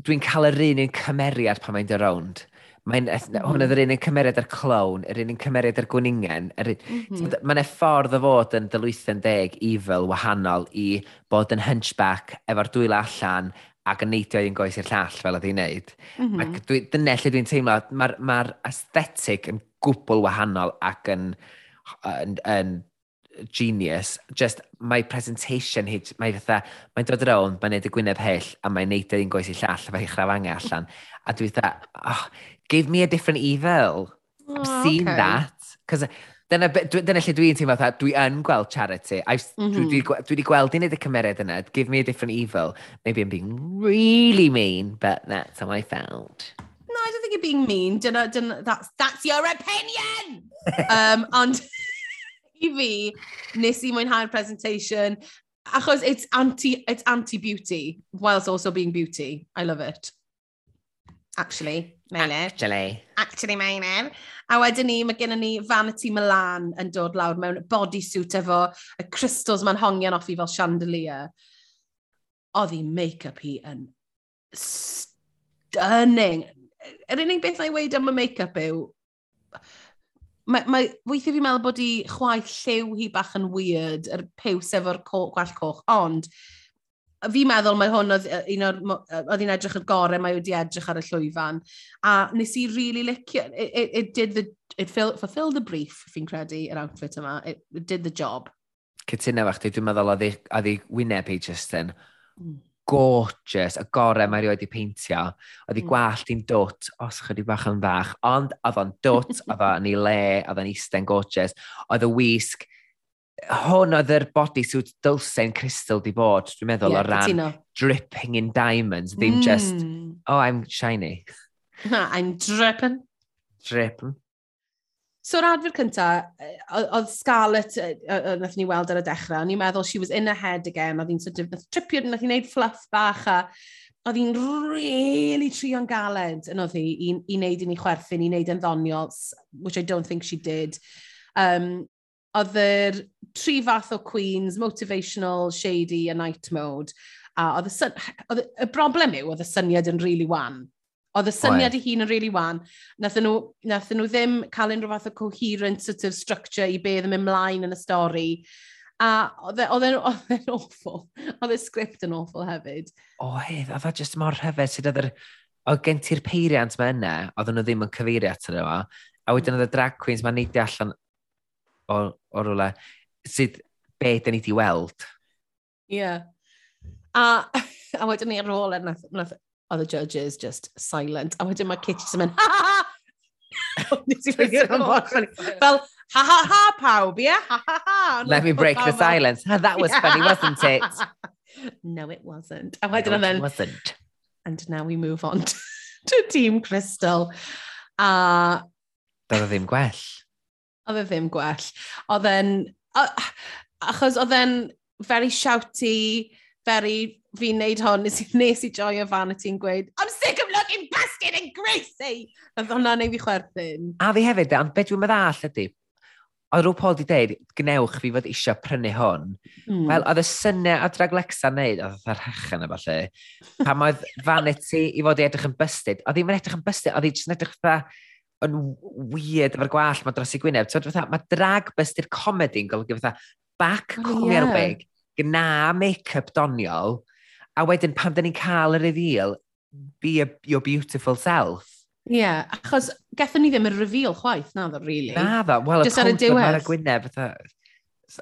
Dwi'n cael yr un un cymeriad pan mae'n dy rownd. Mae'n, mm. hwn oedd yr un un cymeriad ar clown, yr un un cymeriad ar gwningen. Er, mm -hmm. Mae'n ffordd o fod yn dylwythyn deg, evil, wahanol, i bod yn hunchback, efo'r dwylo allan, ac yn neidio i'n goes i'r llall fel oedd hi'n neud. Mm -hmm. Ac dwi, dyna lle dwi'n teimlo, mae'r ma, aesthetic yn gwbl wahanol ac yn, yn, yn genius. Just mae presentation hi, mae fatha, mae'n dod rown, mae'n neud y gwyneb hyll, a mae'n neud i'n goes i'r llall, a mae'n chrafangu allan. A dwi'n fatha, oh, give me a different evil. Oh, I've seen okay. that. Cos Dyna, dyna lle dwi'n teimlo dda, dwi yn gweld charity. Mm -hmm. Dwi mhm. wedi gweld i wneud y cymeriad yna, give me a different evil. Maybe I'm being really mean, but that's how I felt. No, I don't think you're being mean. Dyna, dyna, that's, that's your opinion! um, ond i fi, nes i mwynhau'r presentation, achos it's anti, it's anti -beauty, whilst also being beauty. I love it. Actually, Meilin. Actually. Actually, Meilin. A wedyn ni, mae gennym ni Vanity Milan yn dod lawr mewn bodysuit efo y crystals mae'n hongian off i fel chandelier. Oedd hi make-up hi yn stunning. Yr unig beth na'i weid am y make-up yw, mae, mae weithio fi'n meddwl bod hi chwaith lliw hi bach yn weird, yr piws efo'r gwall coch, ond fi'n meddwl mae hwn oedd un o'r, oedd hi'n edrych yn gorau, mae wedi edrych ar y llwyfan. A nes i really licio, it, it, it did the, it fill, fulfilled the brief, fi'n credu, yr outfit yma. It, it did the job. Cytuno fach, dwi'n meddwl oedd hi wyneb hi just yn mm. gorgeous, y gorau mae rioed i peintio. Oedd hi mm. gwallt i'n dwt, os chydig bach yn fach, ond oedd o'n dwt, oedd o'n i le, oedd o'n eistedd gorgeous. Oedd y wisg, hwn oedd yr body suit dylsen crystal di bod, dwi'n meddwl, yeah, o ran cytuno. dripping in diamonds, ddim mm. just, oh, I'm shiny. I'm dripping. Dripping. So, yr adfer cynta, oedd Scarlett, uh, nath ni weld ar y dechrau, o'n i'n meddwl she was in her head again, oedd hi'n sort of, tripio, nath hi'n neud fluff bach, a oedd hi'n really trio'n galed, yn oedd hi, i wneud i ni chwerthin, i wneud yn ddoniol, which I don't think she did. Um, oedd yr tri fath o Queens, motivational, shady a night mode. A oedd y, syn, oedd y broblem yw, oedd y syniad yn really wan. Oedd y syniad i hun yn really wan. Nath nhw, nath nhw ddim cael unrhyw fath o coherent sort of structure i be ddim ymlaen yn y stori. A e, e, oedd e'n awful. Oedd y sgript yn awful hefyd. Oedd, oedd e jyst mor rhyfedd sydd oedd yr... Oedd gen ti'r peiriant mae yna, oedd nhw ddim yn cyfeirio atyn nhw. A wedyn mm. oedd y drag queens mae'n neidio allan o, o rwle sydd be da ni wedi weld. Ie. Yeah. A, a wedyn ni ar ôl e, nath, nath, oedd y judges just silent. A wedyn mae Kitty sy'n mynd, ha ha ha! Fel, ha ha ha pawb, ie? Ha ha ha! Let me break the silence. That was funny, wasn't it? No, it wasn't. A wedyn no, it wasn't. And now we move on to Team Crystal. A... Doedd o ddim gwell. Oedd e ddim gwell. Oedd e'n achos oedd e'n very shouty, very fi'n neud hon, nes i, nes i joio fan y ti'n gweud, I'm sick of looking bastard and greasy! Oedd hwnna neu fi chwerthin. A fi hefyd, ond beth dwi'n meddwl ydy, oedd rhyw Paul di dweud, gnewch fi fod eisiau prynu hwn. Mm. Wel, oedd y syniad o Draglexa wneud, oedd oedd hechan efo lle, pam oedd Vanity i fod i edrych yn bystyd, oedd hi'n edrych yn bystyd, oedd hi'n edrych fatha, yn weird efo'r gwallt mae dros i Gwyneb. So, fatha, mae drag buster comedi'n golygu fatha back oh, cwmni yeah. arbeg, gna make-up doniol, a wedyn pam dyn ni'n cael yr reveal, be a, your beautiful self. Ie, yeah, achos gethon ni ddim y reveal chwaith, na ddo, really. Na ddo, wel, y pwnc yma'r Gwyneb, fatha,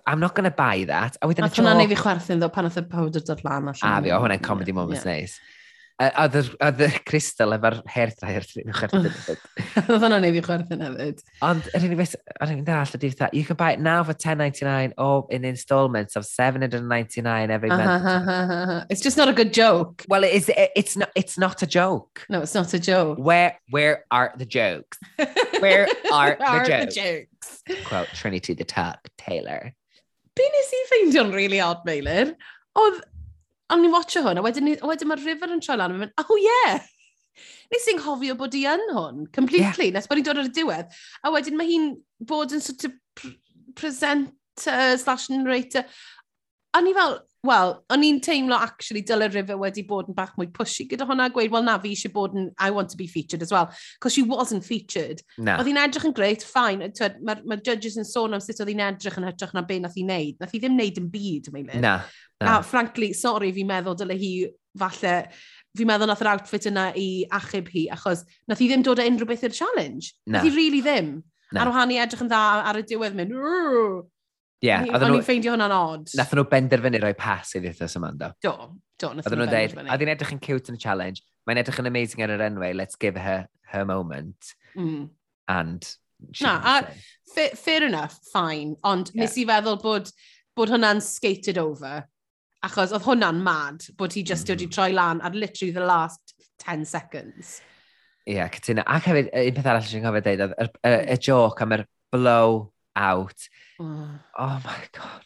I'm not going to buy that. A wedyn y joc... Nath hwnna'n ei fi chwerthu'n ddo pan oedd y powder dod lan allan. A fi, o hwnna'n comedy yeah, moment yeah. neis. Nice. A oedd y Crystal efo'r hertha herth yn chwerthin hefyd. Oedd hwnna'n ei fi chwerthin hefyd. Ond yr unig beth, ar unig dall, ydy'r dda, you can buy it now for 10.99 or in installments of 799 every month. It's just not a good joke. Well, it is, it's, not, it's not a joke. No, it's not a joke. Where, where are the jokes? Where are, the, are jokes? the jokes? Quote Trinity the Tuck, Taylor. Be nes i ffeindio'n really odd, Meilir, oedd A ni'n watcho hwn, a wedyn, ni, a wedyn mae'r river yn troi lan, a mynd, oh yeah! Nes i'n hofio bod i yn hwn, completely, yeah. nes bod ni'n dod ar y diwedd. A wedyn mae hi'n bod yn sort of pr presenter slash narrator. A ni fel, Wel, o'n i'n teimlo actually dyle River wedi bod yn bach mwy pushy gyda hwnna, gweud, wel na, fi eisiau bod yn, I want to be featured as well, because she wasn't featured. Na. Oedd hi'n edrych yn greit, fine, mae'r ma, judges yn sôn am sut oedd hi'n edrych yn hytrach na be nath hi'n neud. Nath hi ddim neud yn byd, mae'n mynd. Na, na. A frankly, sorry, fi'n meddwl dyle hi falle, fi'n meddwl nath yr outfit yna i achub hi, achos nath hi ddim dod â unrhyw beth i'r challenge. Na. Nath hi really ddim. Na. Ar wahân i edrych yn dda ar y diwedd mynd, Yeah, o'n nhw... i'n ffeindio hwnna'n odd. Nath nhw benderfynu roi pas i ddethas Amanda. Do, do, nath nhw'n dweud, Oedd hi'n edrych yn cute yn y challenge, mae'n edrych yn amazing ar yr enwau, let's give her her moment. Mm. And Na, a fair, fair enough, fine, ond yeah. nes i feddwl bod, bod hwnna'n skated over, achos oedd hwnna'n mad bod hi just mm. wedi mm-hmm. troi lan ar literally the last 10 seconds. Ie, yeah, cytuno. Ac hefyd, un peth arall sy'n cofio dweud, y, y, y joc am yr blow out, Oh. Oh my god.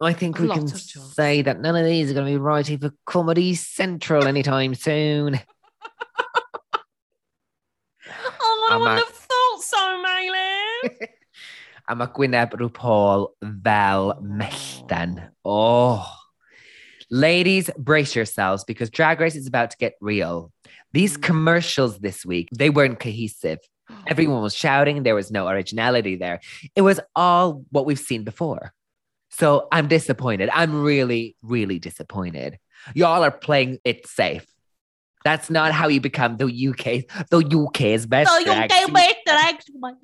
I think we can say that none of these are going to be writing for Comedy Central anytime soon. Oh, I A wouldn't have thought so, Maelin! A mae Gwyneb rhyw Paul fel mellten. Oh. Ladies, brace yourselves because Drag Race is about to get real. These Mm. commercials this week, they weren't cohesive. Everyone was shouting, there was no originality there. It was all what we've seen before. So I'm disappointed. I'm really, really disappointed. Y'all are playing it safe. That's not how you become the UK, the UK's best So you drag better, actually.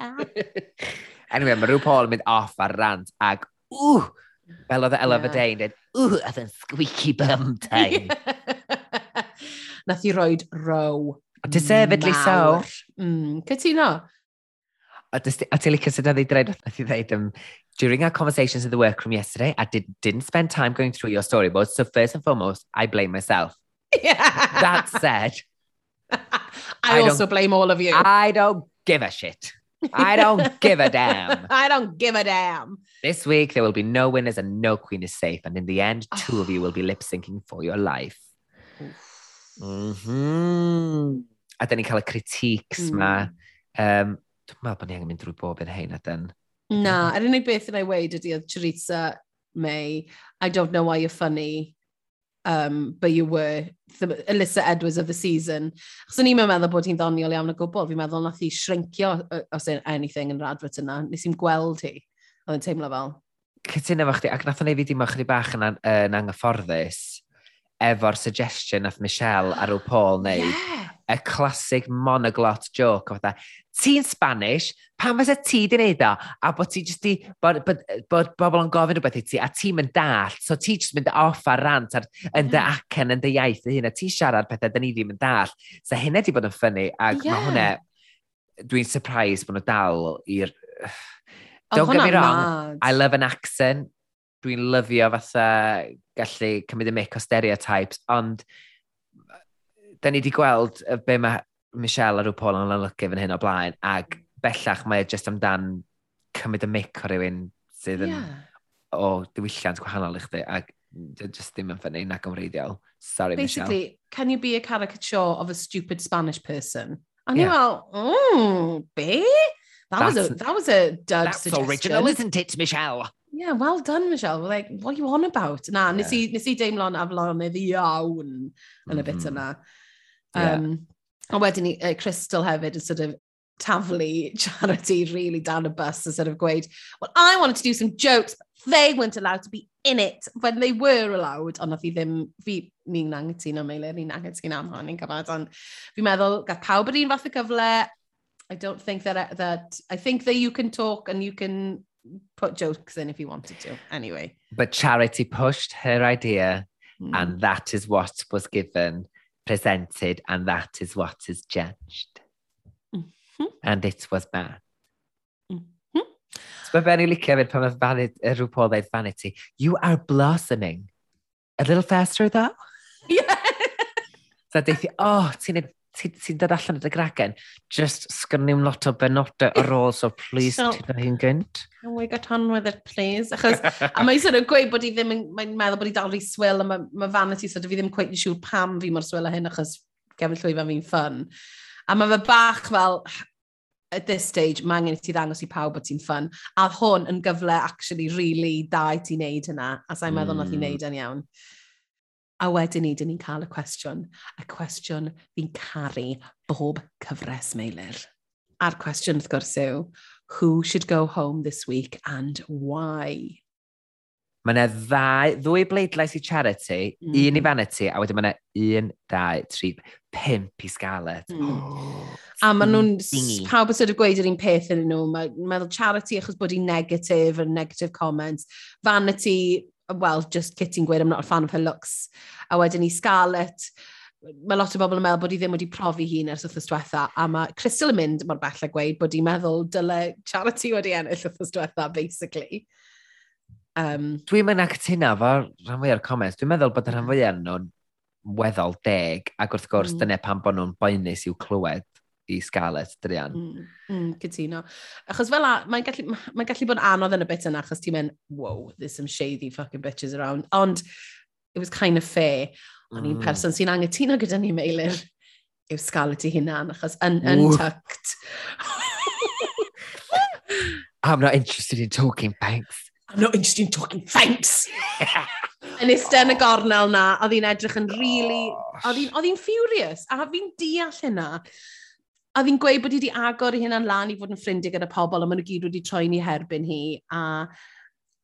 anyway, mae rhyw Paul yn mynd off ar rant ag, ww, fel oedd Ella yeah. Day yn ww, oedd yn squeaky bum time. Nath i roed row. Deservedly so. Mm, cytuno. A ti'n licio sydd oedd i dweud, oedd i dweud, um, during our conversations in the workroom yesterday, I did, didn't spend time going through your storyboards, so first and foremost, I blame myself. Yeah. That said, I, I also blame all of you. I don't give a shit. I don't give a damn. I don't give a damn. This week, there will be no winners and no queen is safe. And in the end, two of you will be lip syncing for your life. Mhm. a dyn ni'n cael y critiques mm. ma. Um, dwi'n meddwl bod ni angen mynd drwy bob yn hein dyn... Na, yr unig beth yn ei weid ydy oedd Teresa May, I don't know why you're funny, um, but you were the, Alyssa Edwards of the season. Chos o'n i'n meddwl bod hi'n ddoniol iawn o gwbl, fi'n meddwl nath hi shrinkio os e- anything yn yr advert yna. Nes i'n gweld hi, oedd yn teimlo fel. Cytuno efo chdi, ac nath o'n ei fi dim o chdi bach yn, uh, yn anghyfforddus efo'r suggestion of Michelle a rhyw Paul neu yeah. y classic monoglot joke o fatha, ti'n Spanish, pam fysa ti di wneud o? A bod ti jyst di, bod, bod, bod bobl yn gofyn rhywbeth i ti, a ti'n mynd dall, so ti jyst mynd off ar rant ar, yn dy mm-hmm. acen, yn dy iaith, hyn, a ti siarad pethau, dyn ni ddim yn dall. So hynna di bod yn ffynnu, ac yeah. mae hwnna, dwi'n surprised bod nhw dal i'r... Don't get me wrong, mad. I love an accent, dwi'n lyfio fatha gallu cymryd y mic o stereotypes, ond da ni wedi gweld be mae Michelle a rhyw Paul yn olygu fan hyn o blaen, ac mm. bellach mae e jyst amdan cymryd y mic o rywun sydd yn yeah. o diwylliant gwahanol i chdi, ac just ddim yn ffynnu nac yn wreiddiol. Sorry, Basically, Michelle. can you be a caricature of a stupid Spanish person? And yeah. well, oh, be? That that's, was a that was a dud That's suggestion. original, isn't it, Michelle? yeah, well done, Michelle. We're like, what are you on about? Na, yeah. nes, i, nes i deimlo'n aflonydd iawn yn y bit mm-hmm. yna. Um, yeah. A wedyn ni, uh, Crystal hefyd yn sort of taflu charity really down a bus and sort of gweud, well, I wanted to do some jokes, but they weren't allowed to be in it when they were allowed. Ond nath i ddim, fi, ni'n angytuno, Meilir, ni'n angytuno am hon, ni'n cyfad. ond fi'n meddwl, gath pawb yr un fath o gyfle, I don't think that, that, I think that you can talk and you can put jokes in if you wanted to, anyway. But Charity pushed her idea, Mm. and that is what was given, presented, and that is what is judged. Mhm. And it was bad. Mhm. So mae Benny licio fyd pan vanity, rhyw vanity. You are blossoming. A little faster though. Yeah. So deithi, oh, ti'n sy'n sy dod allan o'r gragen, just sgynnym lot o benodau ar ôl, so please, so, ti'n dod hi'n gynt. Can we get on with it, please? Achos, a mae'n sort of gweud bod i ddim, mae'n meddwl bod i dal i swyl, a mae ma vanity, so fi ddim quite yn siŵr pam fi mor swyl a hyn, achos gefn llwyfan fi'n ffyn. A mae fe bach fel, at this stage, mae angen i ti ddangos i pawb bod ti'n ffyn. A hwn yn gyfle, actually, really, da i ti wneud hynna. A sa'n meddwl mm. nath i wneud hmm. yn iawn. A wedyn ni, dyn ni'n cael y cwestiwn. Y cwestiwn fi'n caru bob cyfres meilir. A'r cwestiwn wrth gwrs yw, who should go home this week and why? Mae yna ddau, ddwy bleidlais i charity, mm. un i mm. vanity, a wedyn mae yna un, dau, tri, pimp i Scarlett. Mm. Oh, a maen nhw'n, pawb yn os ydy'n gweud yr un peth yn nhw, mae'n meddwl charity achos bod hi'n negatif, yn negative comments, vanity well, just Kitty'n gweud, I'm not a fan of her looks. A wedyn ni Scarlett, mae lot o bobl yn meddwl bod hi ddim wedi profi hun ers wythnos diwetha, a mae Crystal yn mynd mor bell a gweud bod hi'n meddwl dyle Charity wedi ennill wythnos diwetha, basically. Um, Dwi'n mynd ac tyna fo rhan fwy o'r comments. Dwi'n meddwl bod y rhan fwy nhw'n weddol deg, ac wrth gwrs mm. dyna pan bod nhw'n boenus i'w clywed i Scarlett, Drian. Mm, mm, cytuno. Achos fel a, mae'n gallu, mae gallu bod anodd yn y bit yna, achos ti'n mynd, wow, there's some shady fucking bitches around. Ond, it was kind of fair. O'n i'n mm. person sy'n angytuno gyda ni, Meilir, yw Scarlett i hunan, achos yn untucked. I'm not interested in talking, thanks. I'm not interested in talking, thanks. yn iste yn y gornel na, oedd hi'n edrych yn really... Oh, oedd hi'n furious, a fi'n deall hynna. A fi'n gweud bod hi wedi agor i hynna'n lan i fod yn ffrindiau gyda pobl, a maen nhw gyd wedi troi ni herbyn hi. A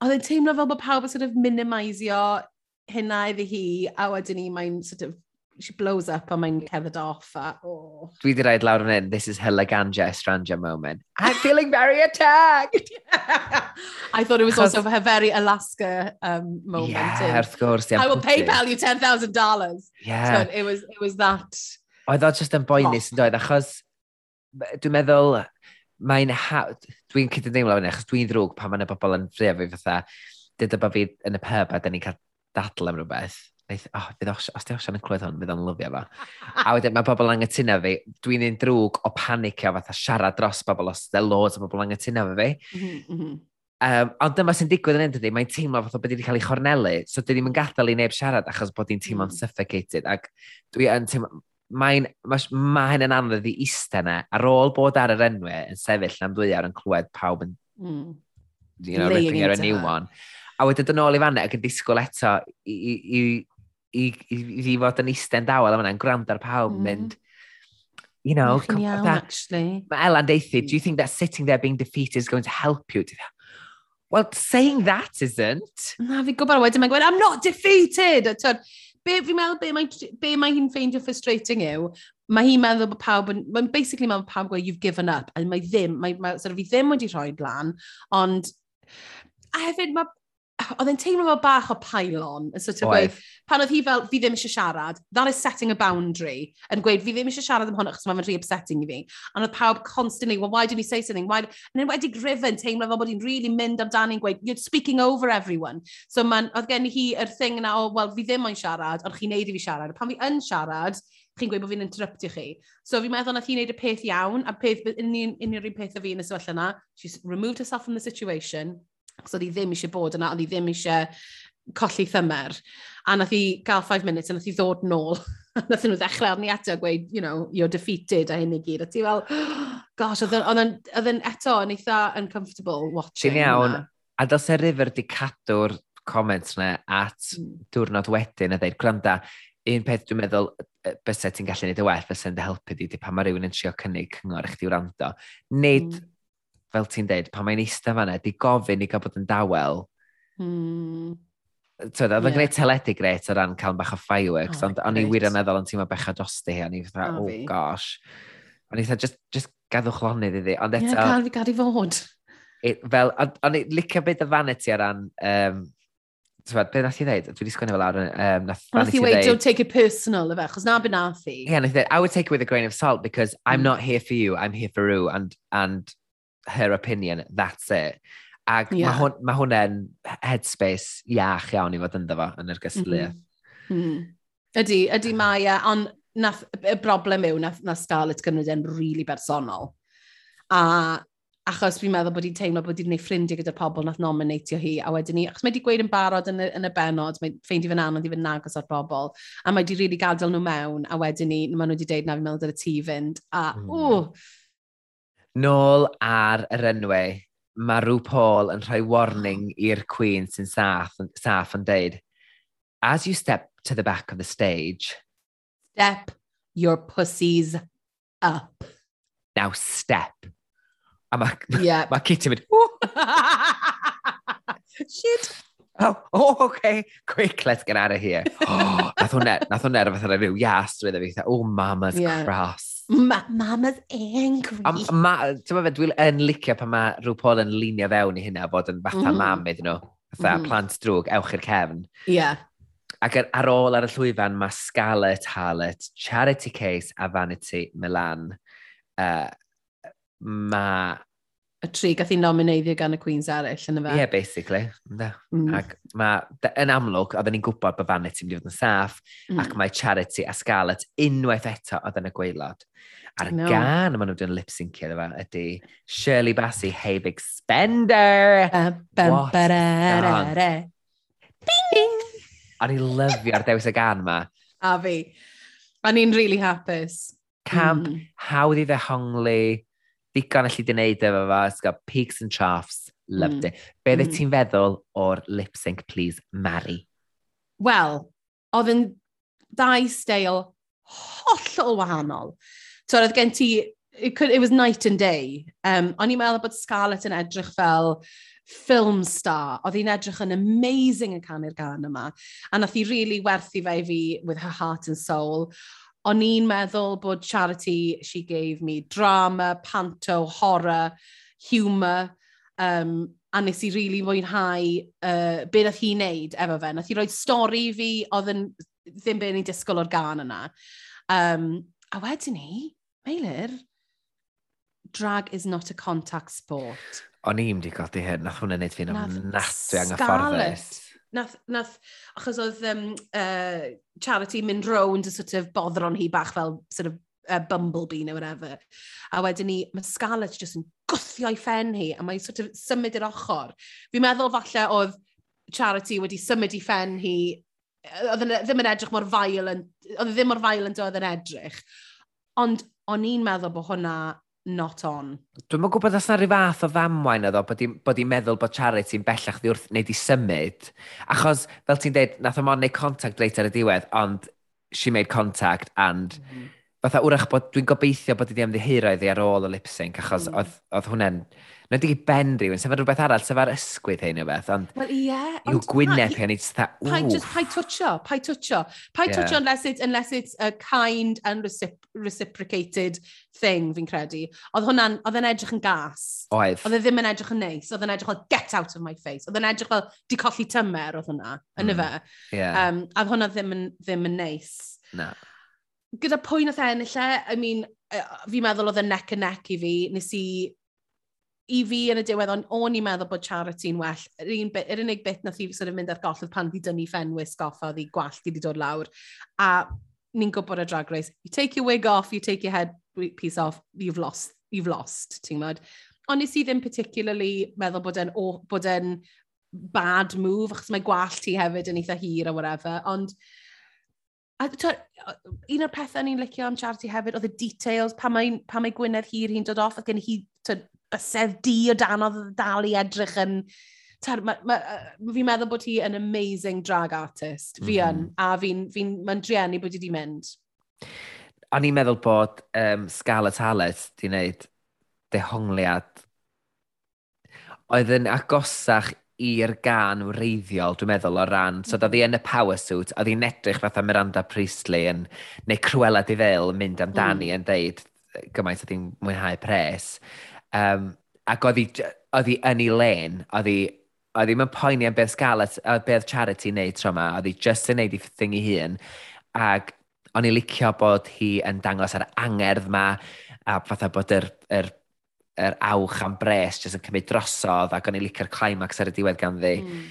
oedd e'n teimlo fel bod pawb yn sort of minimisio hynna iddi hi, a wedyn ni mae'n sort of she blows up a mae'n cerdded off a... Oh. Dwi wedi rhaid lawr yn hyn, this is her Laganja Estranja moment. I'm feeling very attacked! I thought it was also her very Alaska um, moment. Yeah, wrth gwrs. I will PayPal you $10,000. Yeah. So it was, it was that... Oedd o just yn boenus yn dweud, achos dwi'n meddwl, mae'n dwi'n cyd yn cydymdeimlo fyny, achos dwi'n ddrwg pan mae'n y bobl yn ffrio fi fatha, dyda bod fi yn y pub a da ni'n cael dadl am rhywbeth. Neith, oh, fydd os, os di osian yn clywed hwn, fydd o'n lyfio fo. a wedyn mae bobl angytuno fi, dwi'n un drwg o panicio fatha siarad dros bobl os dde loads o bobl angytuno fo fi. Mm -hmm. Um, ond dyma sy'n digwydd yn endydi, mae'n teimlo fatha bod wedi cael ei chornelu, so dwi ddim yn gadael i neb siarad achos bod hi'n teimlo'n mm. suffocated. Ac dwi yn teimlo, mae'n mae ma hyn yn anodd i eistedd yna ar ôl bod ar yr enwau yn sefyll am dwy awr yn clywed pawb yn mm. you know, ripping ar y new one a wedyn dod yn ôl i fanna ac yn disgwyl eto i, i, i, i, i fod yn eistedd yn dawel am yna, yn gwrando ar pawb mm. mynd you know come iawn, that, actually. mae Elan deithi do you hmm. think that sitting there being defeated is going to help you Well, saying that isn't. Na, fi gwybod wedyn mae'n gweud, I'm not defeated be fi'n meddwl be mae, be mae hi'n ffeindio frustrating yw, mae hi'n meddwl bod pawb, mae'n basically meddwl bod pawb gweud you've given up, a mae ddim, mae, mae sort of, fi ddim wedi rhoi blan, ond a hefyd mae oedd e'n teimlo fel bach o pylon. yn sort of gweud, pan oedd hi fel, fi ddim eisiau siarad, that is setting a boundary, yn gweud, fi ddim eisiau siarad am hwn, achos mae'n rhy upsetting i fi. And oedd pawb constantly, well, why didn't he say something? Why... And then wedi Griffin teimlo fel bod hi'n really mynd amdani yn gweud, you're speaking over everyone. So man, oedd gen i hi yr thing yna, o, oh, wel, fi ddim o'n siarad, ond chi'n neud i fi siarad. A pan fi yn siarad, chi'n gweud bod fi'n interruptio chi. So fi'n meddwl nath hi'n neud y peth iawn, a peth, unrhyw un peth o fi yn y sefyllfa yna, she's removed herself from the situation, Ac oedd hi ddim eisiau bod yna, oedd hi ddim eisiau colli thymer. A nath hi gael 5 minutes a nath hi ddod nôl. nath nhw ddechrau arni eto a gweud, you know, you're defeated a hyn i gyd. A ti fel, gosh, oedd yn eto yn eitha uncomfortable watching. Ti'n iawn, a dos e river di cadw'r comments na at mm. diwrnod wedyn a dweud, gwranda, un peth dwi'n meddwl bysau ti'n gallu neud y well, bysau'n dy helpu di, di pan mae rhywun yn trio cynnig cyngor i chdi wrando. Nid mm fel ti'n deud, pan mae'n eistedd fanna, di gofyn i gael bod yn dawel. Mm. Twyd, oedd yn yeah. gwneud teledu gret o ran cael bach o fireworks, oh, ond o'n i wir yn meddwl yn teimlo bech o drosti hi, o'n i fatha, oh, oh gosh. O'n i fatha, just, just gaddwch lonydd iddi. Ond eto... Yeah, gael, gael i fod. It, fel, o'n i licio beth y vanity ar ran... Um, Tywed, beth nath i ddeud? Dwi wedi sgwini fel awr. Um, nath nath i weid, don't take it personal, efe, chos na byd nath i. Yeah, nath i ddeud, I would take it with a grain of salt, because I'm mm. not here for you, I'm here for Rue, and, and her opinion, that's it. Ac yeah. mae hwn, ma hwnna'n headspace iach iawn i fod ynddo fo yn yr gysgliau. Mm -hmm. mm. Mm-hmm. Ydy, ydy ah. mae, uh, ond nath, y broblem yw na, na Scarlett Gymryd yn rili really bersonol. A achos fi'n meddwl bod hi'n teimlo bod hi'n gwneud ffrindiau gyda pobl nath nominatio hi, a wedyn ni, achos mae wedi gweud yn barod yn y, yn y benod, mae ffeindi fe'n anodd i fynd nagos ar bobl, a mae wedi rili really gadael nhw mewn, a wedyn ni, maen nhw wedi deud na fi'n meddwl dyna ti fynd, a mm. ww, Nôl ar yr enwau, mae Rhw Paul yn rhoi warning i'r Queen sy'n saff, saff yn deud, As you step to the back of the stage, step your pussies up. Now step. A mae yeah. ma Kitty mynd, Shit. Oh, oh, okay. Quick, let's get out of here. oh, nath hwnna, nath hwnna, nath hwnna rhyw ias, dwi dda fi, oh, mama's yeah. cross. Ma mama's angry. A ma, ti'n meddwl, dwi'n yn licio pan mae rhyw pol yn linio fewn i hynna bod yn fatha mm. mam iddyn nhw. Fatha mm. plant drwg, ewch i'r cefn. Ie. Yeah. Ac ar, ar ôl ar y llwyfan mae Scarlett Harlett, Charity Case a Vanity Milan. Uh, mae y tri gath i nomineiddio gan y Queens eraill yn y fe. Ie, yeah, basically. Da. Mm. Ac mae, yn amlwg, oedden ni'n gwybod bod fan ti'n mynd i fod yn saff, mm. ac mae Charity a Scarlett unwaith eto oedd yn y gweilod. A'r no. gan maen nhw wedi'n lip-syncio efo ydy Shirley Bassey, Hey Big Spender! What Bing! O'n i'n lyfio'r dewis y gan ma. A fi. O'n i'n really hapus. Camp, mm. hawdd i ddehongli, digon allu di wneud efo fo, it's got peaks and troughs, loved mm. it. Be mm. ti'n feddwl o'r lip sync, please, Mary? Wel, oedd yn dau steil hollol wahanol. So, oedd gen ti, it, could, it was night and day. Um, o'n i'n meddwl bod Scarlett yn edrych fel film star. Oedd hi'n edrych yn amazing yn canu'r gan yma. A nath hi really werthu fe i fi with her heart and soul o'n i'n meddwl bod Charity, she gave me drama, panto, horror, humour, um, a nes i rili really mwynhau uh, be nath hi'n neud efo fe. Nath hi roi stori fi oedd yn ddim beth ni'n disgwyl o'r gan yna. Um, a wedyn ni, Meilir, drag is not a contact sport. O'n i'n di godi hyn, nath hwnna'n neud fi'n ofnadwy anghyfforddus. Scarlett nath, nath, achos oedd um, uh, Charity mynd rownd y sort of boddron hi bach fel sort of uh, bumblebee neu whatever. A wedyn ni, mae Scarlett jyst yn gwthio ffen hi, a mae'n sort of symud i'r ochr. Fi'n meddwl falle oedd Charity wedi symud i ffen hi, oedd ddim yn edrych mor violent, oedd ddim mor violent oedd yn edrych. Ond o'n i'n meddwl bod hwnna not on. Dwi'n mwyn gwybod os na rhyw fath o ddamwain oedd o, bod i'n meddwl bod charity'n bellach di wrth neu di symud. Achos, fel ti'n dweud, nath o mon neu contact late ar y diwedd, ond she made contact and... Mm -hmm. Fatha wrach bod dwi'n gobeithio bod i di ymddihiro iddi ar ôl y lip sync, achos mm. oedd, oedd hwnna'n na di ben rhywun, sef rhywbeth arall, sef ar ysgwydd hyn o beth, ond... Wel ie. Yeah, yw gwyneb hyn, it's that, ooh. Pai, just, pai twtio, pai twtio. Pai yeah. twtio unless, it, unless it's a kind and recipro reciprocated thing, fi'n credu. Oedd hwnna'n, oedd yn edrych yn gas. Oedd. Oedd e ddim yn edrych yn neis. Oedd yn edrych fel, get out of my face. Oedd yn edrych fel, di colli tymer oedd hwnna, yn mm. y fe. Yeah. Um, a oedd hwnna ddim yn, ddim yn neis. Na. Gyda pwy nath e ennill e, I mean, e, fi'n meddwl oedd yn neck and neck i fi. Nes i i fi yn y diwedd, on, o'n i'n meddwl bod charity'n well. Yr, un bit, yr unig bit nath i sort of mynd ar gollydd pan di dynnu ffenwys goffa, oedd i gwallt i di dod lawr. A ni'n gwybod y drag race, you take your wig off, you take your head piece off, you've lost, you've lost, ti'n gwybod? Ond nes i ddim particularly meddwl bod e'n oh, bod en bad move, achos mae gwallt ti hefyd yn eitha hir a whatever, ond A to, un o'r pethau ni'n licio am charity hefyd oedd y details, pa mae, pa mae Gwynedd hir hi'n dod off, ac gen hi to, ysedd di o dan oedd dal i edrych yn... Tar, ma, ma, fi'n meddwl bod hi yn amazing drag artist. Fi yn, mm. a fi'n... Fi, fi Mae'n driennu bod hi wedi mynd. O'n i'n meddwl bod um, Scarlett Hallett di wneud dehongliad oedd yn agosach i'r gan wreiddiol, dwi'n meddwl, o ran. So, oedd hi mhm. yn y power suit, oedd hi'n edrych fatha Miranda Priestley yn, neu Cruella Di Fel yn mynd amdani mm. yn deud gymaint oedd hi'n mwynhau pres. Um, ac oedd hi yn ei len, oedd hi oedd ddim yn poeni am beth Scarlett, a beth Charity wneud tro yma, oedd hi just yn neud i thing i hun. Ac o'n i licio bod hi yn dangos ar angerdd ma, a fatha bod yr, yr, yr awch am bres jyst yn cymryd drosodd, ac o'n i licio'r climax ar y diwedd ganddi. Mm.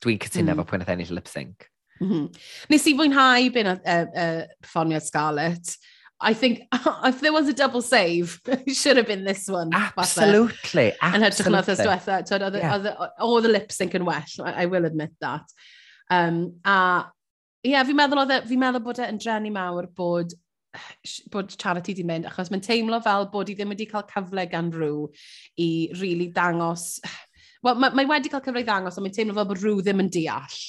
Dwi'n cytuno mm. fo pwy'n ennill lip sync. Mm -hmm. Nes i fwynhau byn y uh, uh, perfformiad Scarlett. I think if there was a double save, it should have been this one. Absolutely. Fatha. Yn hytrach na thys diwetha. Oedd yeah. the lip sync yn well, I, I will admit that. Um, a ie, yeah, fi'n meddwl, oedd, e- fi meddwl bod e'n drenu mawr bod bod charity di mynd, achos mae'n teimlo fel bod i ddim wedi cael cyfle gan rhyw i really dangos... Wel, mae, mae wedi cael cyfle i ddangos, ond mae'n teimlo fel bod rhyw ddim yn deall.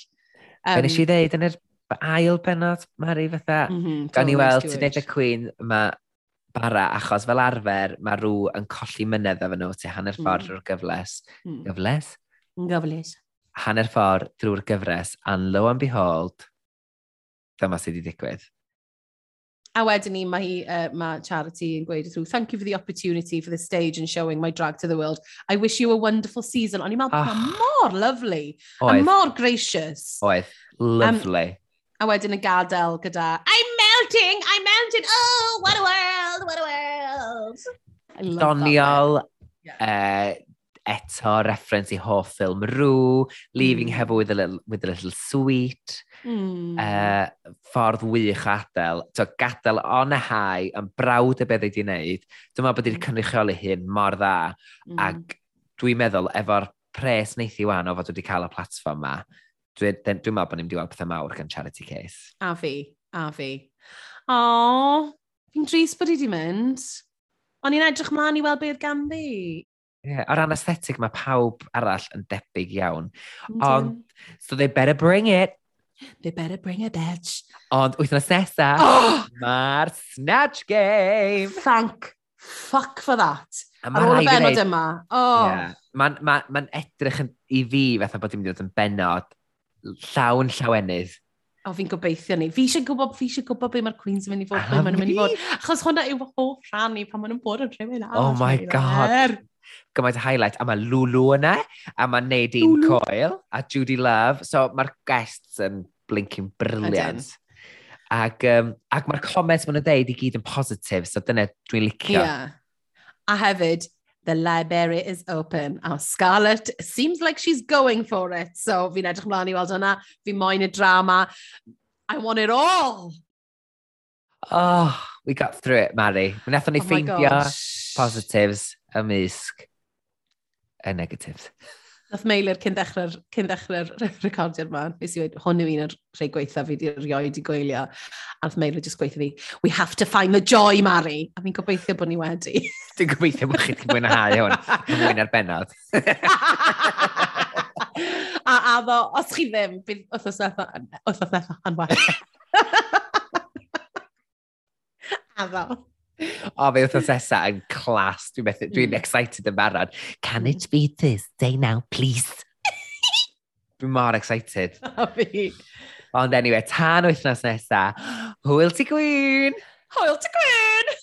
Um, Be nes i ddeud yn yr Mae ail penod, Mari, fatha. Mm -hmm, Gawn ni weld, ti'n neud y Queen, mae bara, achos fel arfer, mae rhyw yn colli mynedd efo nhw, ti hanner mm. ffordd mm. drwy'r gyfles. Mm. Gyfles? Gyfles. Hanner ffordd drwy'r gyfres, and lo and behold, dyma sydd wedi digwydd. A wedyn ni, mae, hi, uh, mae Charity yn gweud through, thank you for the opportunity for the stage and showing my drag to the world. I wish you a wonderful season. O'n i'n meddwl, oh. Ah. mor lovely. Oedd. A mor gracious. Oedd, lovely. Um, A wedyn y gadael gyda, I'm melting, I'm melting, oh, what a world, what a world. Doniol, yeah. uh, eto reference i hoff ffilm Rw, Leaving mm. Heaven with a Little, with a little Sweet, mm. uh, ffordd wych o adael. So, gadael on a high, yn brawd y beth wedi wneud, dyma bod wedi'i cynrychioli hyn mor dda, mm. ac dwi'n meddwl efo'r pres neithi wan o fod wedi cael y platfform yma, Dwi'n dwi, meddwl bod ni'n mynd weld pethau mawr gan Charity Case. A fi, a fi. O, fi'n dris bod i wedi mynd. O'n i'n edrych mlaen i weld beth ganddi. Yeah, o ran aesthetic, mae pawb arall yn debyg iawn. Ond, so they better bring it. They better bring a bitch. Ond wythnos nesa, oh! mae'r Snatch Game. Thank fuck for that. Ar ôl y benod yma. Oh. Yeah. Mae'n ma, ma edrych yn, i fi fatha bod i'n mynd i fod yn benod llawn llawenydd. O, fi'n gobeithio ni. Fi eisiau gwybod, fi eisiau gwybod be mae'r Queens yn mynd i fod, be mae'n mynd i fod. Achos hwnna yw hoff rhan i pan maen nhw'n bod yn rhywun arall. Oh my god. Er. Gymaint o highlight. A mae Lulu yna, a mae Nadine Lulu. Coyle, a Judy Love. So mae'r guests yn blinking brilliant. Ac, um, ac mae'r comments maen nhw'n deud i gyd yn positif, so dyna dwi'n licio. Yeah. A hefyd, The library is open. A Scarlett seems like she's going for it. So fi'n edrych mlaen i weld hwnna. Fi moyn y drama. I want it all. Oh, we got through it, Mari. Mi wnaethon ni oh ffeindio positives, ymysg, y negatives. Nath meilir cyn dechrau'r cyn dechrau'r recordiad yma, nes i wedi, hwn yw un o'r rhai gweitha fi wedi rioed i goelio. A nath meilir jyst gweithio fi, we have to find the joy, Mari. A fi'n gobeithio bod ni wedi. Dwi'n gobeithio bod chi wedi mwynhau hwn, yn mwyn ar benod. a ddo, os chi ddim, bydd wrthos nethaf yn well. ddo. O, fe wrth nesa yn clas. Dwi'n methu, dwi'n hmm. excited yn barod. Can hmm. it be Thursday now, please? dwi'n mor excited. A fi. Ond anyway, tan wythnos nesa, hwyl ti gwyn! Hwyl ti gwyn!